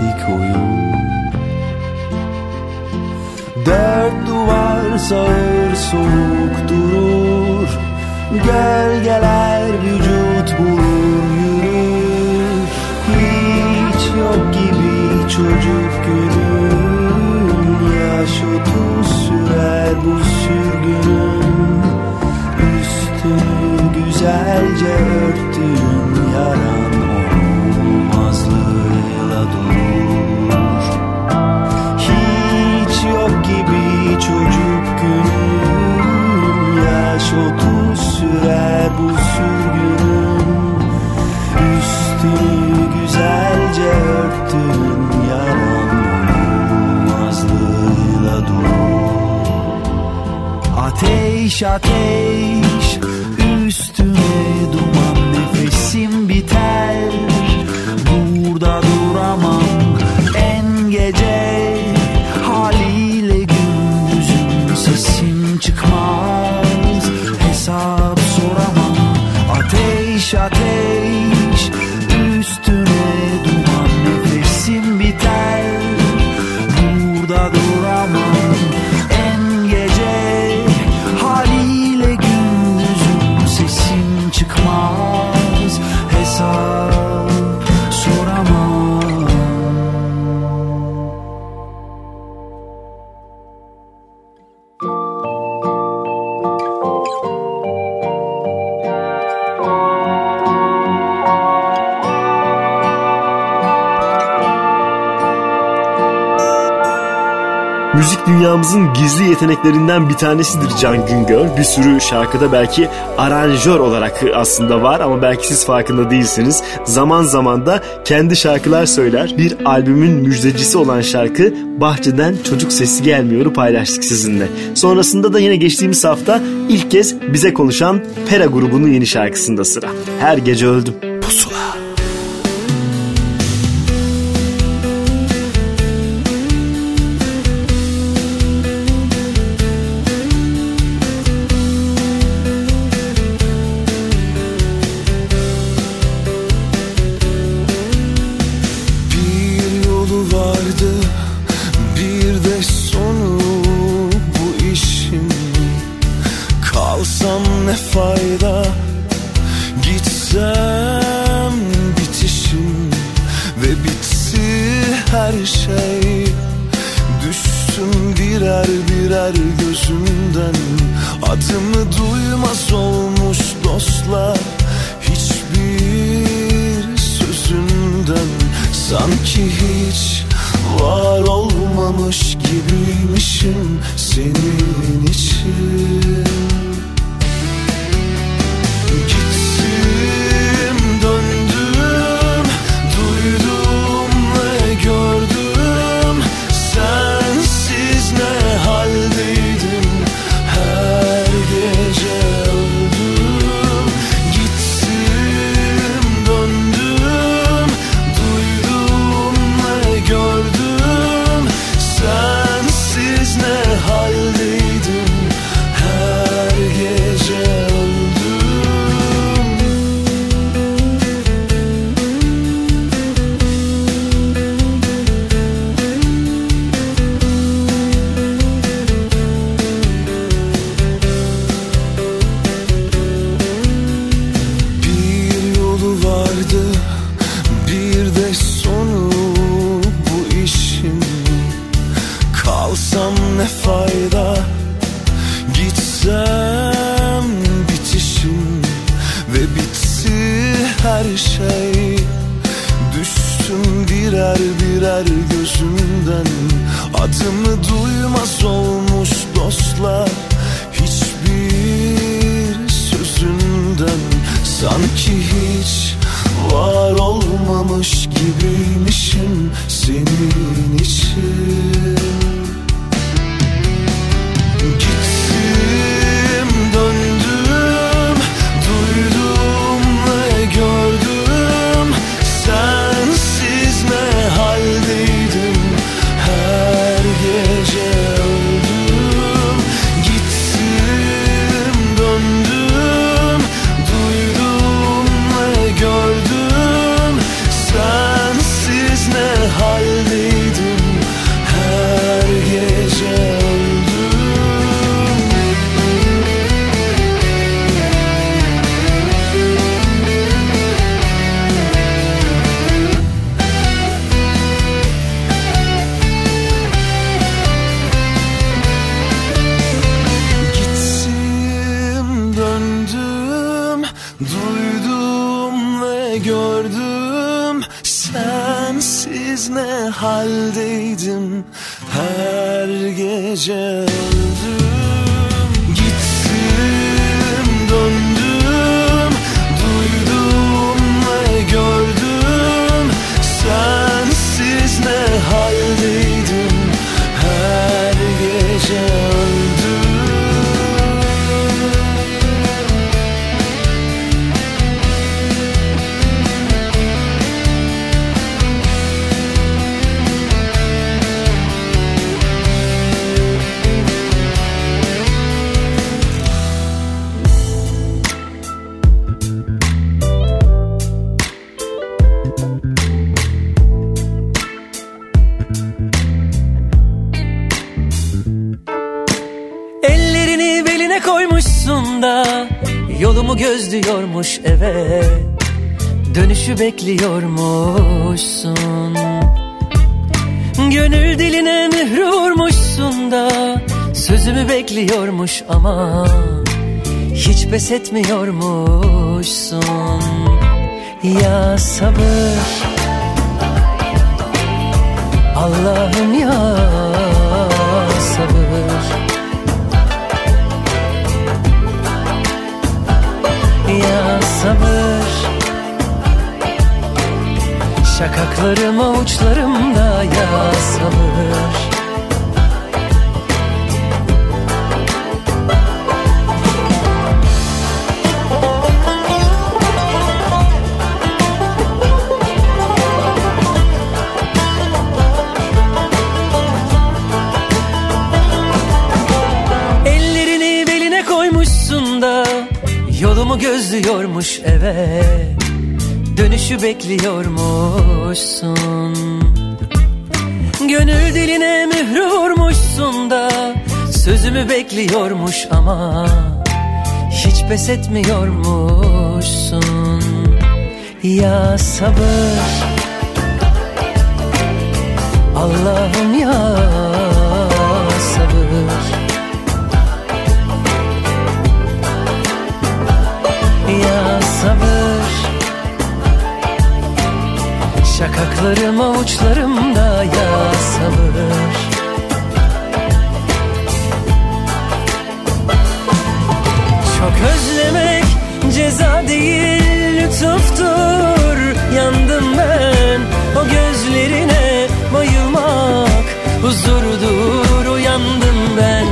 plastik oyun. Dört duvar sağır soğuk durur. Gölgeler vücut bulur yürür. Hiç yok gibi çocuk günün. Yaş otuz sürer bu choquei Müzik dünyamızın gizli yeteneklerinden bir tanesidir Can Güngör. Bir sürü şarkıda belki aranjör olarak aslında var ama belki siz farkında değilsiniz. Zaman zaman da kendi şarkılar söyler. Bir albümün müjdecisi olan şarkı Bahçeden Çocuk Sesi Gelmiyor'u paylaştık sizinle. Sonrasında da yine geçtiğimiz hafta ilk kez bize konuşan Pera grubunun yeni şarkısında sıra. Her gece öldüm. bekliyormuşsun. Gönül diline mührü vurmuşsun da Sözümü bekliyormuş ama Hiç pes etmiyormuşsun. Ya sabır. Allah'ım ya sabır. Ya sabır. Şakaklarım avuçlarımda ya sabır Ellerini beline koymuşsun da Yolumu gözlüyormuş eve Dönüşü bekliyormuşsun. Gönül diline mührü vurmuşsun da Sözümü bekliyormuş ama Hiç pes etmiyormuşsun. Ya sabır Allah'ım ya Şakaklarım avuçlarımda ya sabır Çok özlemek ceza değil lütuftur. Yandım ben o gözlerine bayılmak Huzurdur. Uyandım ben.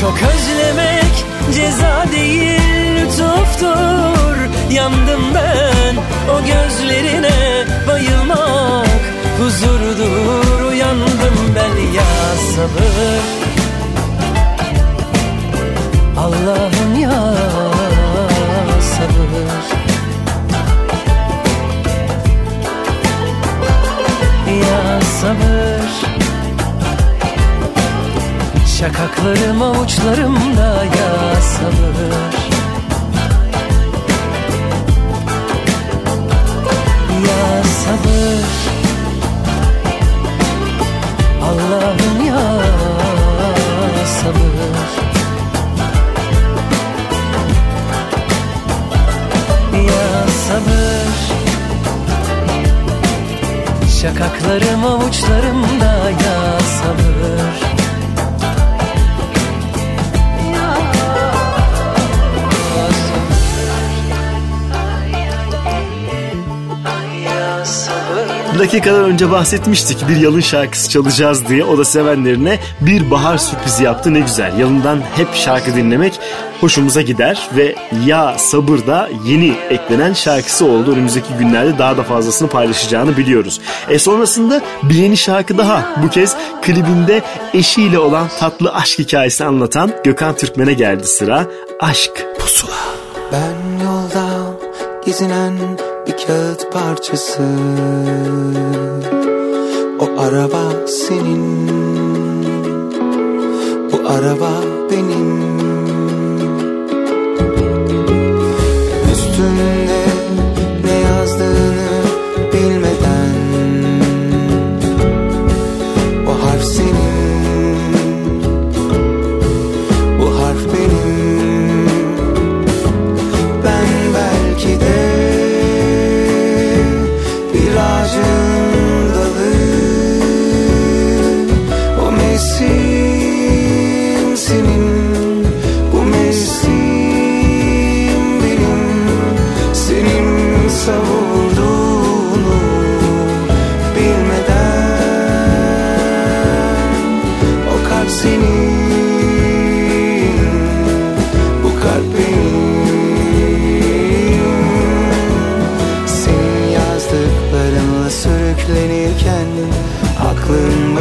Çok özlemek ceza değil lütuftur. Yandım ben o gözlerine bayılmak Huzurdur uyandım ben ya sabır. Allah'ım ya sabır. Ya sabır. Şakaklarım avuçlarımda ya sabır sabır. Allah'ım ya sabır. Ya sabır. Şakaklarım avuçlarımda ya sabır Dakikalar önce bahsetmiştik bir yalın şarkısı çalacağız diye. O da sevenlerine bir bahar sürprizi yaptı ne güzel. Yalından hep şarkı dinlemek hoşumuza gider ve Ya Sabır da yeni eklenen şarkısı oldu. Önümüzdeki günlerde daha da fazlasını paylaşacağını biliyoruz. E sonrasında bir yeni şarkı daha. Bu kez klibinde eşiyle olan tatlı aşk hikayesini anlatan Gökhan Türkmen'e geldi sıra. Aşk Pusula. Ben yolda gezinen bir kağıt parçası. O araba senin Bu araba benim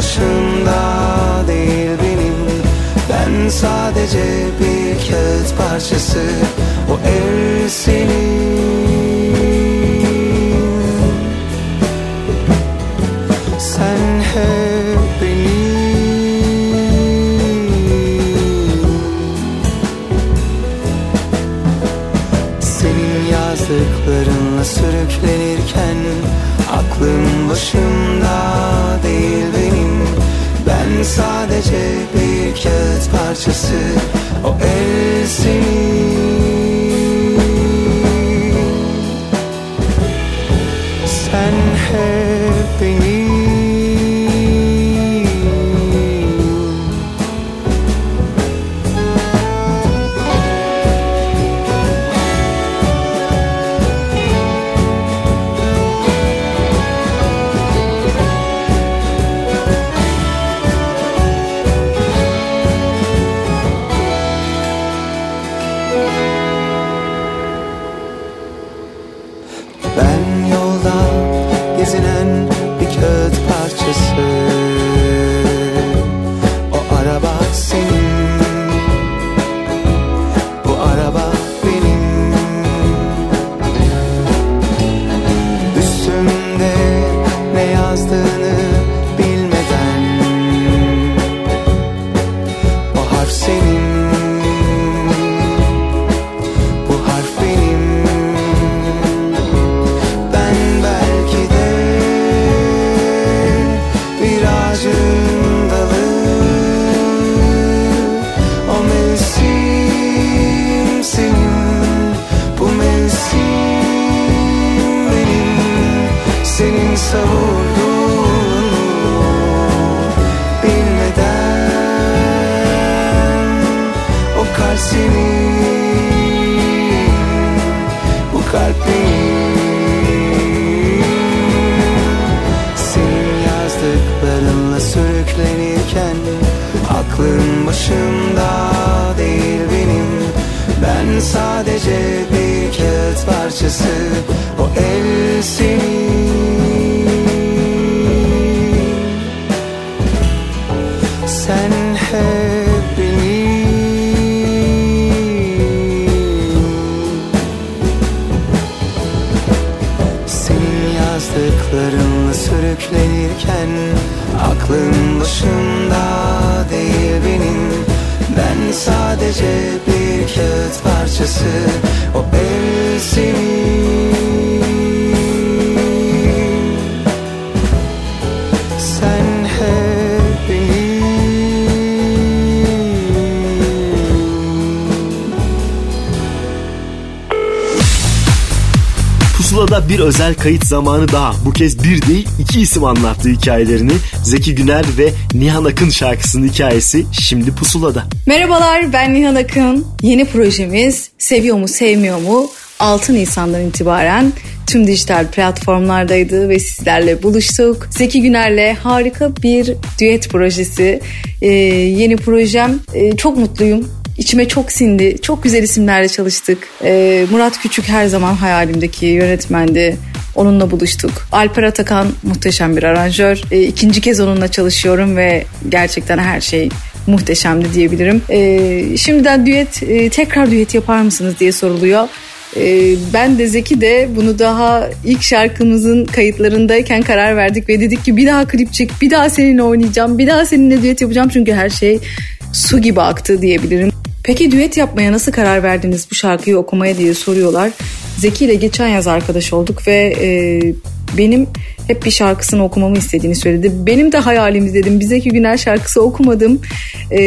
Aklım başımda değil benim. Ben sadece bir kağıt parçası. O el senin sadece bir kağıt parçası. O el senin kayıt zamanı daha. Bu kez bir değil iki isim anlattı hikayelerini. Zeki Güner ve Nihan Akın şarkısının hikayesi şimdi Pusula'da. Merhabalar ben Nihan Akın. Yeni projemiz Seviyor mu Sevmiyor mu 6 Nisan'dan itibaren tüm dijital platformlardaydı ve sizlerle buluştuk. Zeki Güner'le harika bir düet projesi. Ee, yeni projem. Ee, çok mutluyum. İçime çok sindi. Çok güzel isimlerle çalıştık. Ee, Murat Küçük her zaman hayalimdeki yönetmendi. Onunla buluştuk. Alper Atakan muhteşem bir aranjör. Ee, ikinci kez onunla çalışıyorum ve gerçekten her şey muhteşemdi diyebilirim. Ee, şimdiden düet, e, tekrar düet yapar mısınız diye soruluyor. Ee, ben de Zeki de bunu daha ilk şarkımızın kayıtlarındayken karar verdik ve dedik ki bir daha klip çek, bir daha seninle oynayacağım, bir daha seninle düet yapacağım çünkü her şey su gibi aktı diyebilirim. Peki düet yapmaya nasıl karar verdiniz bu şarkıyı okumaya diye soruyorlar. Zeki ile geçen yaz arkadaş olduk ve e, benim hep bir şarkısını okumamı istediğini söyledi. Benim de hayalim dedim. Bir Zeki Güner şarkısı okumadım. E,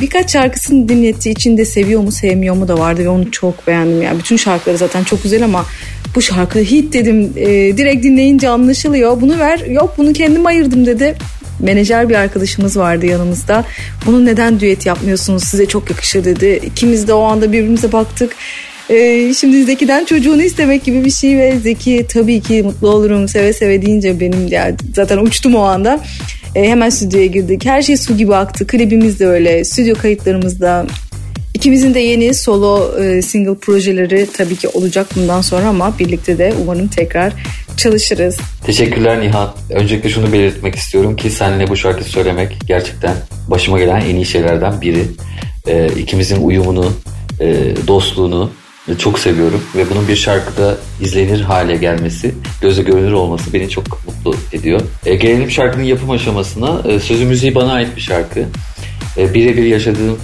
birkaç şarkısını dinletti. İçinde seviyor mu sevmiyor mu da vardı ve onu çok beğendim. Yani bütün şarkıları zaten çok güzel ama bu şarkı hit dedim. E, direkt dinleyince anlaşılıyor. Bunu ver. Yok bunu kendim ayırdım dedi menajer bir arkadaşımız vardı yanımızda. Bunu neden düet yapmıyorsunuz size çok yakışır dedi. İkimiz de o anda birbirimize baktık. Ee, şimdi Zeki'den çocuğunu istemek gibi bir şey ve Zeki tabii ki mutlu olurum seve seve deyince benim ya zaten uçtum o anda. Ee, hemen stüdyoya girdik. Her şey su gibi aktı. Klibimiz de öyle. Stüdyo kayıtlarımızda İkimizin de yeni solo e, single projeleri tabii ki olacak bundan sonra ama birlikte de umarım tekrar çalışırız. Teşekkürler Nihan. Öncelikle şunu belirtmek istiyorum ki seninle bu şarkıyı söylemek gerçekten başıma gelen en iyi şeylerden biri. Ee, ikimizin uyumunu, e, dostluğunu çok seviyorum ve bunun bir şarkıda izlenir hale gelmesi, göze görünür olması beni çok mutlu ediyor. E, gelelim şarkının yapım aşamasına. E, sözü müziği bana ait bir şarkı. E, birebir yaşadığım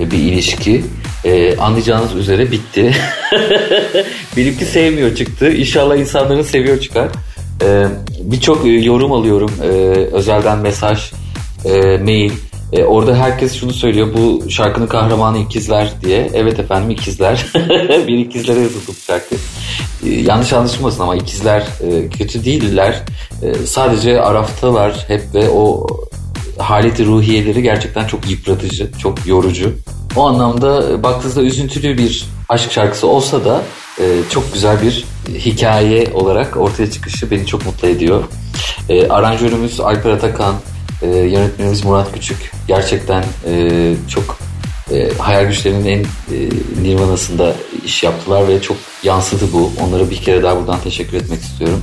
bir ilişki. Ee, anlayacağınız üzere bitti. Benimki sevmiyor çıktı. İnşallah insanların seviyor çıkar. Ee, Birçok yorum alıyorum. Ee, özelden mesaj, e, mail. Ee, orada herkes şunu söylüyor. Bu şarkının kahramanı ikizler diye. Evet efendim ikizler. bir ikizlere yazıldı bu şarkı. Ee, yanlış anlaşılmasın ama ikizler e, kötü değiller. E, sadece araftalar hep ve o haleti ruhiyeleri gerçekten çok yıpratıcı, çok yorucu. O anlamda baktığınızda üzüntülü bir aşk şarkısı olsa da e, çok güzel bir hikaye olarak ortaya çıkışı beni çok mutlu ediyor. E, aranjörümüz Alper Atakan, e, yönetmenimiz Murat Küçük gerçekten e, çok e, hayal güçlerinin en e, nirvanasında iş yaptılar ve çok yansıdı bu. Onlara bir kere daha buradan teşekkür etmek istiyorum.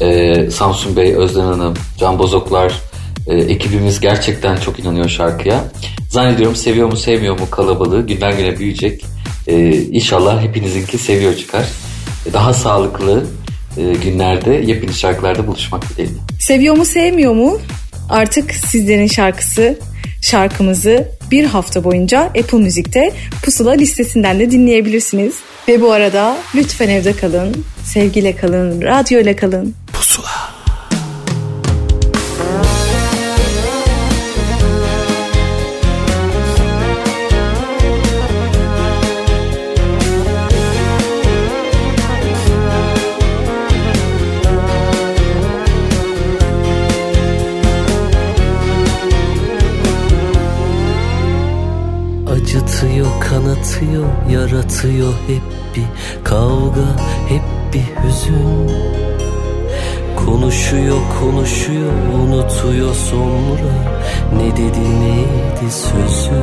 E, Samsun Bey, Özden Hanım, Can Bozoklar, e, ekibimiz gerçekten çok inanıyor şarkıya. Zannediyorum seviyor mu sevmiyor mu kalabalığı günden güne büyüyecek. E, inşallah hepinizinki seviyor çıkar. E, daha sağlıklı e, günlerde yepyeni şarkılarda buluşmak dileğiyle. Seviyor mu sevmiyor mu? Artık sizlerin şarkısı şarkımızı bir hafta boyunca Apple Müzik'te Pusula listesinden de dinleyebilirsiniz. Ve bu arada lütfen evde kalın, sevgiyle kalın, radyo ile kalın. Pusula. Kanatıyor, yaratıyor hep bir kavga, hep bir hüzün. Konuşuyor konuşuyor unutuyor sonra Ne dedi neydi sözü?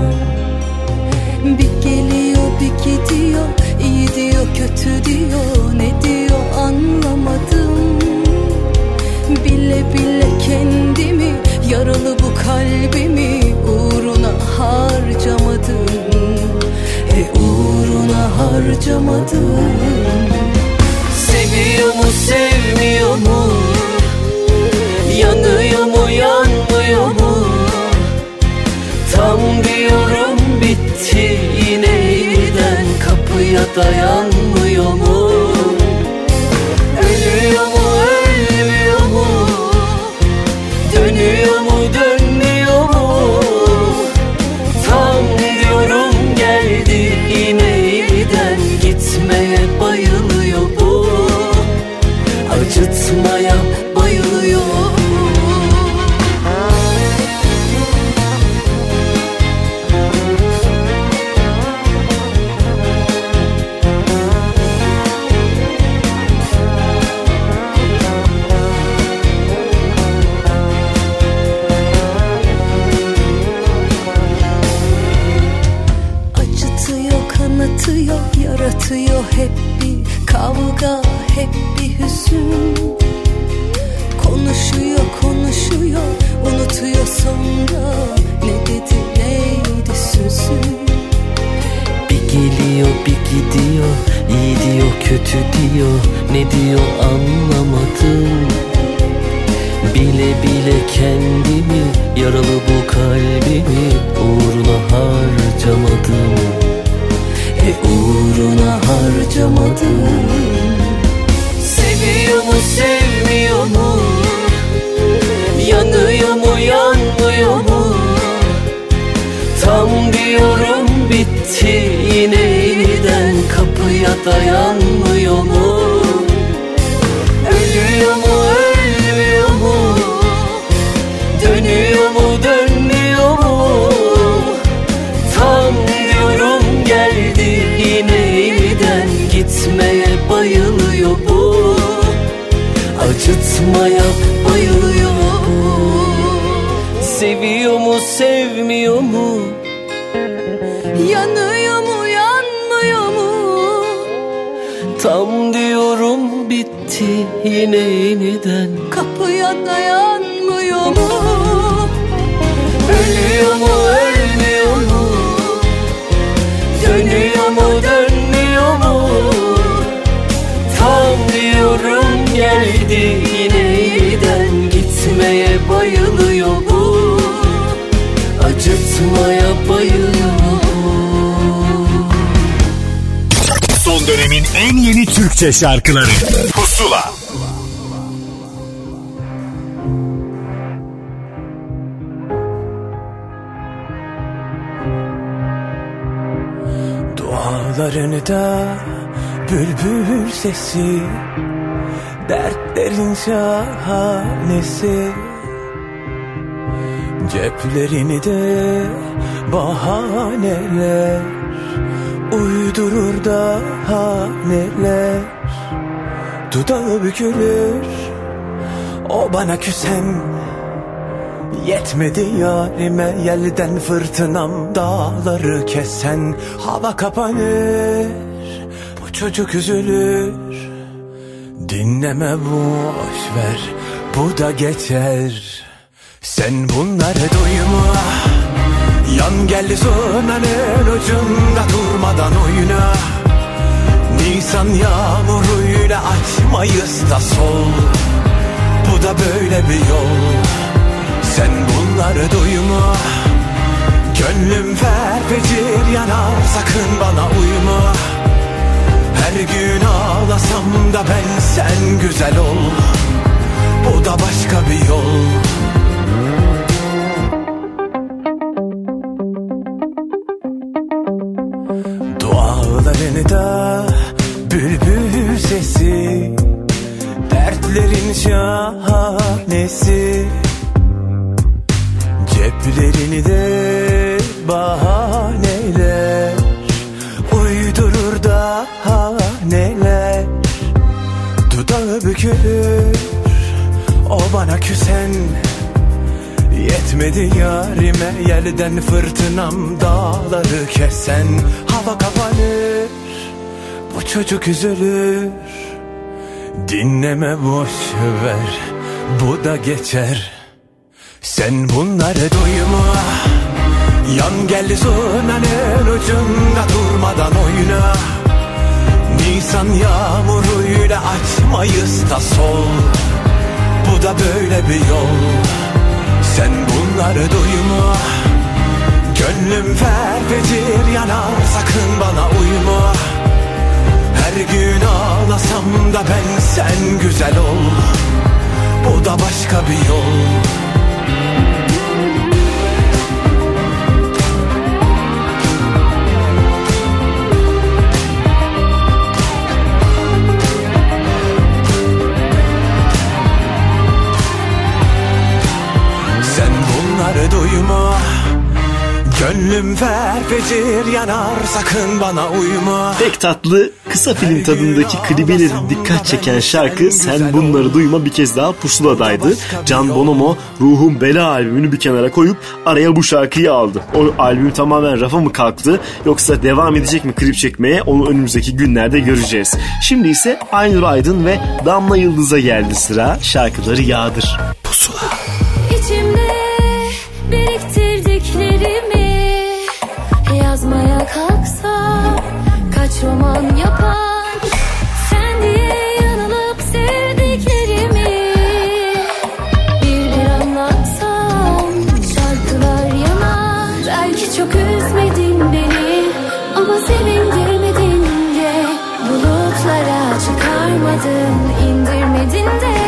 Bir geliyor bir gidiyor iyi diyor kötü diyor ne diyor anlamadım. Bile bile kendimi yaralı bu kalbimi uğruna harcamadım E uğruna harcamadım Seviyor mu sevmiyor mu? Yanıyor mu yanmıyor mu? Tam diyorum bitti yine yeniden kapıya dayanmıyor mu Kanatıyor yaratıyor hep bir kavga hep bir hüzün. Konuşuyor konuşuyor unutuyor sonra ne dedi neydi sözü? Bir geliyor bir gidiyor iyi diyor kötü diyor Ne diyor anlamadım. Bile bile kendimi yaralı bu kalbimi uğruna harcamadım E uğruna harcamadım. Seviyor mu sevmiyor mu? Yanıyor mu yanmıyor mu? Tam diyorum bitti. Yine yeniden kapıya dayanmıyor mu? Ölüyor mu Acıtmaya bayılıyor Seviyor mu sevmiyor mu? Yanıyor mu yanmıyor mu? Tam diyorum bitti yine yeniden. Kapıya dayanmıyor mu? Ölüyor mu ölmüyor mu? Dönüyor mu dönmüyor geldi yine yeniden gitmeye bayılıyor bu. Acıtmaya bayılıyor. Son dönemin en yeni Türkçe şarkıları. Pusula. Dualarını da bülbül sesi Dertlerin şahanesi. Ceplerini de bahaneler Uydurur daha neler Dudağı bükülür O bana küsen. Yetmedi yarime yelden fırtınam dağları kesen. Hava kapanır bu çocuk üzülür Dinleme boş ver. Bu da geçer. Sen bunları duyma. Yan gel zurnanın ucunda durmadan oyna. Nisan yağmuruyla açmayız da sol. Bu da böyle bir yol. Sen bunları duyma. Gönlüm ferfecir yanar sakın bana uyma Her gün ağlasam da ben sen güzel ol. Bu da başka bir yol daha neler Dudağı bükülür küsen Yetmedi yarime. Yelden fırtınam dağları kesen. Hava kapanır bu çocuk üzülür. Dinleme boş ver bu da geçer. Sen bunları duyma. Yan gel zurnanın ucunda durmadan oyna Nisan yağmuruyla açmayız da sol. Bu da böyle bir yol. Sen bunları duyma. Gönlüm ferfecir yanar sakın bana uyma. Her gün ağlasam da ben sen güzel ol. Bu da başka bir yol bunları duyma Gönlüm ferfecir yanar sakın bana uyma Pek tatlı kısa film tadındaki klibiyle dikkat çeken şarkı Sen Bunları Duyma bir kez daha pusuladaydı. Can Bonomo Ruhum Bela albümünü bir kenara koyup araya bu şarkıyı aldı. O albüm tamamen rafa mı kalktı yoksa devam edecek mi klip çekmeye onu önümüzdeki günlerde göreceğiz. Şimdi ise Aynur Aydın ve Damla Yıldız'a geldi sıra şarkıları yağdır. Pusula. Kaç roman yapar. Sen diye yanılıp sevdiklerimi bir bir anlatsam şarkılar yanar. Belki çok üzmedin beni ama sevindirmedin de bulutlara çıkarmadın indirmedin de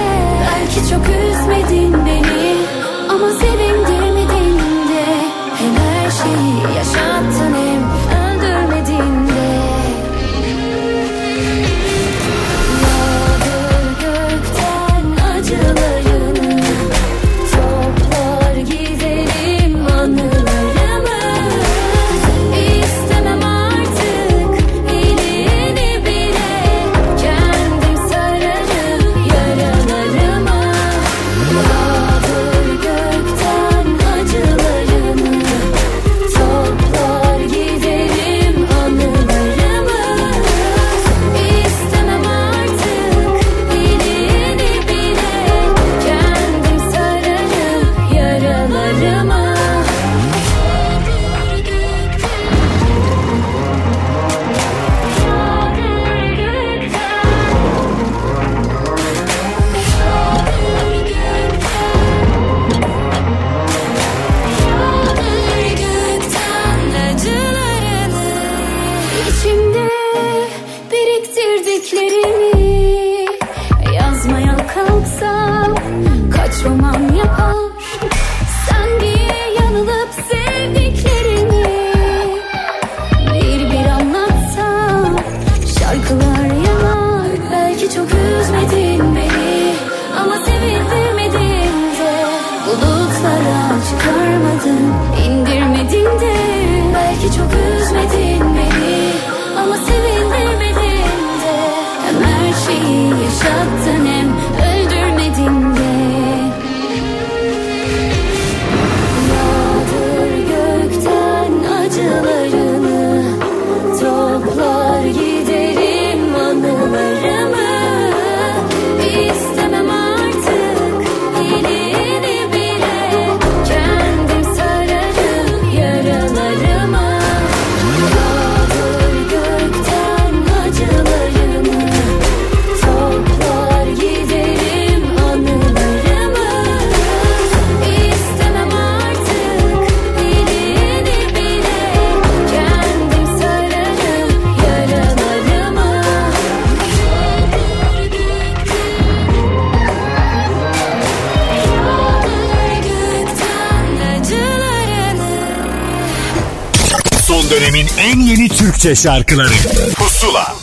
çıkarmadın indirmedin de belki çok üzmedin beni. Ama sevindirmedin de. Hem her şeyi yaşattın en yeni Türkçe şarkıları. Pusula.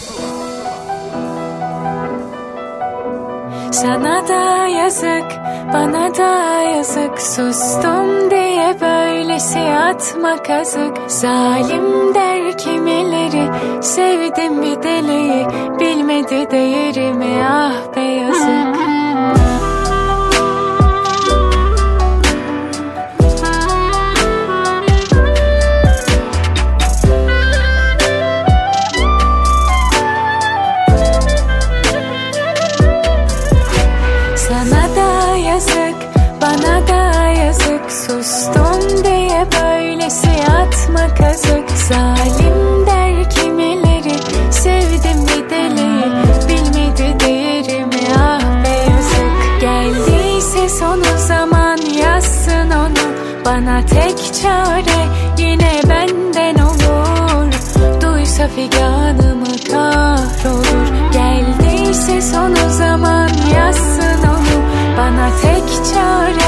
Sana da yazık, bana da yazık. Sustum diye böylesi atma kazık. Zalim der kimileri Sevdim bir deliyi Bilmedi değerimi ah be yazık tek çare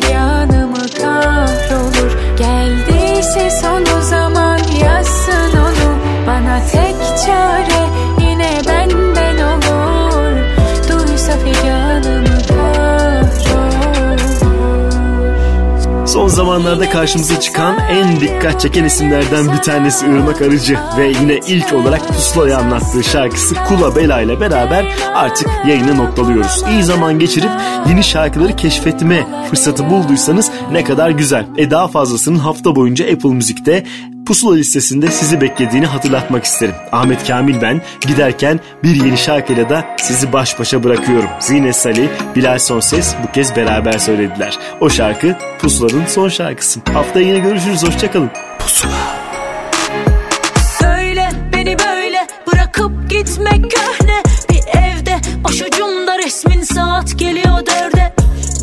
Yeah. Son zamanlarda karşımıza çıkan en dikkat çeken isimlerden bir tanesi Irmak Arıcı ve yine ilk olarak Pusula'ya anlattığı şarkısı Kula Bela ile beraber artık yayını noktalıyoruz. İyi zaman geçirip yeni şarkıları keşfetme fırsatı bulduysanız ne kadar güzel. E daha fazlasının hafta boyunca Apple Müzik'te Pusula listesinde sizi beklediğini hatırlatmak isterim. Ahmet Kamil ben giderken bir yeni şarkıyla da sizi baş başa bırakıyorum. Zine Salih, Bilal Sonses bu kez beraber söylediler. O şarkı Pusula'nın son şarkısı. Haftaya yine görüşürüz hoşçakalın. Pusula. Söyle beni böyle bırakıp gitmek köhne Bir evde başucumda resmin saat geliyor dörde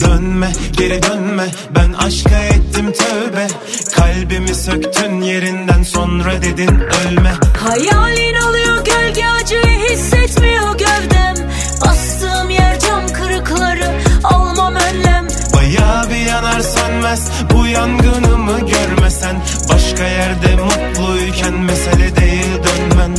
Dönme geri dönme ben aşka tövbe. Kalbimi söktün yerinden sonra dedin ölme. Hayalin alıyor gölge acıyı hissetmiyor gövdem. Bastığım yer cam kırıkları almam önlem. Bayağı bir yanar sönmez bu yangınımı görmesen. Başka yerde mutluyken mesele değil dönmen.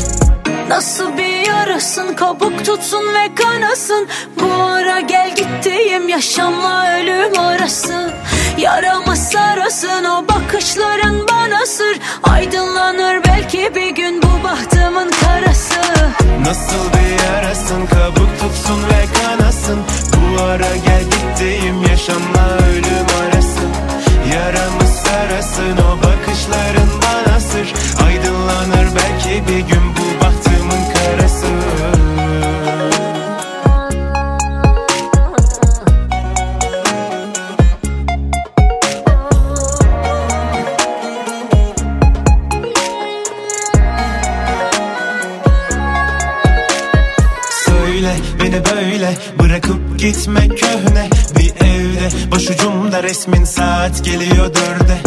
Nasıl bir yarasın kabuk tutsun ve kanasın. Bu ara gel gittiğim yaşamla ölüm arası Yaramı sarasın o bakışların bana sır. Aydınlanır belki bir gün bu bahtımın karası. Nasıl bir yarasın kabuk tutsun ve kanasın. Bu ara gel gittiğim yaşamla ölüm arası Yaramı sarasın o bakışların gitme köhne Bir evde. Başucumda resmin saat geliyor dörde.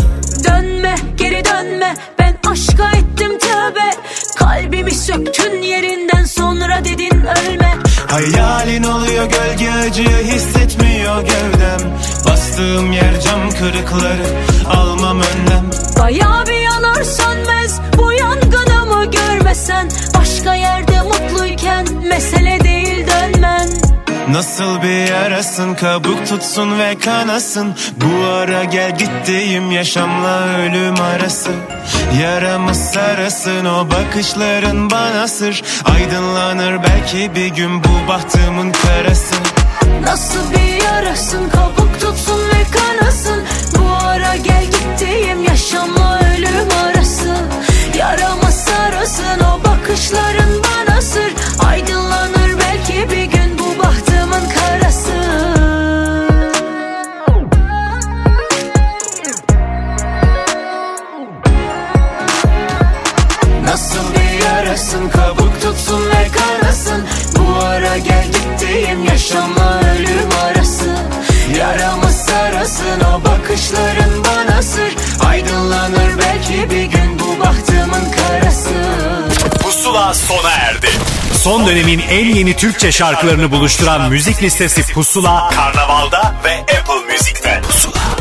Dönme geri dönme. Ben aşka ettim tövbe. Kalbimi söktün yerinden sonra dedin ölme. Hayalin oluyor gölge acıyı hissetmiyor gövdem. Bastığım yer cam kırıkları almam önlem. Bayağı bir yanar sönmez bu yangınımı görmesen. Başka yerde mutluyken mesele değil dönmen Nasıl bir yarasın kabuk tutsun ve kanasın. Bu ara gel gittiğim yaşamla ölüm arası. Yaramı sarasın o bakışların bana sır. Aydınlanır belki bir gün bu bahtımın karası. Nasıl bir yarasın kabuk tutsun ve kanasın. Bu ara gel gittiğim yaşamla ölüm arası. Yaramı sarasın o bakışların bana sır. Aydınlanır kaynasın Kabuk tutsun ve kanasın Bu ara gel gittiğim yaşamla ölüm arası Yaramı sarasın o bakışların bana sır Aydınlanır belki bir gün bu bahtımın karası Pusula sona erdi. Son dönemin en yeni Türkçe şarkılarını buluşturan müzik listesi Pusula, Karnaval'da ve Apple Music'te. Pusula.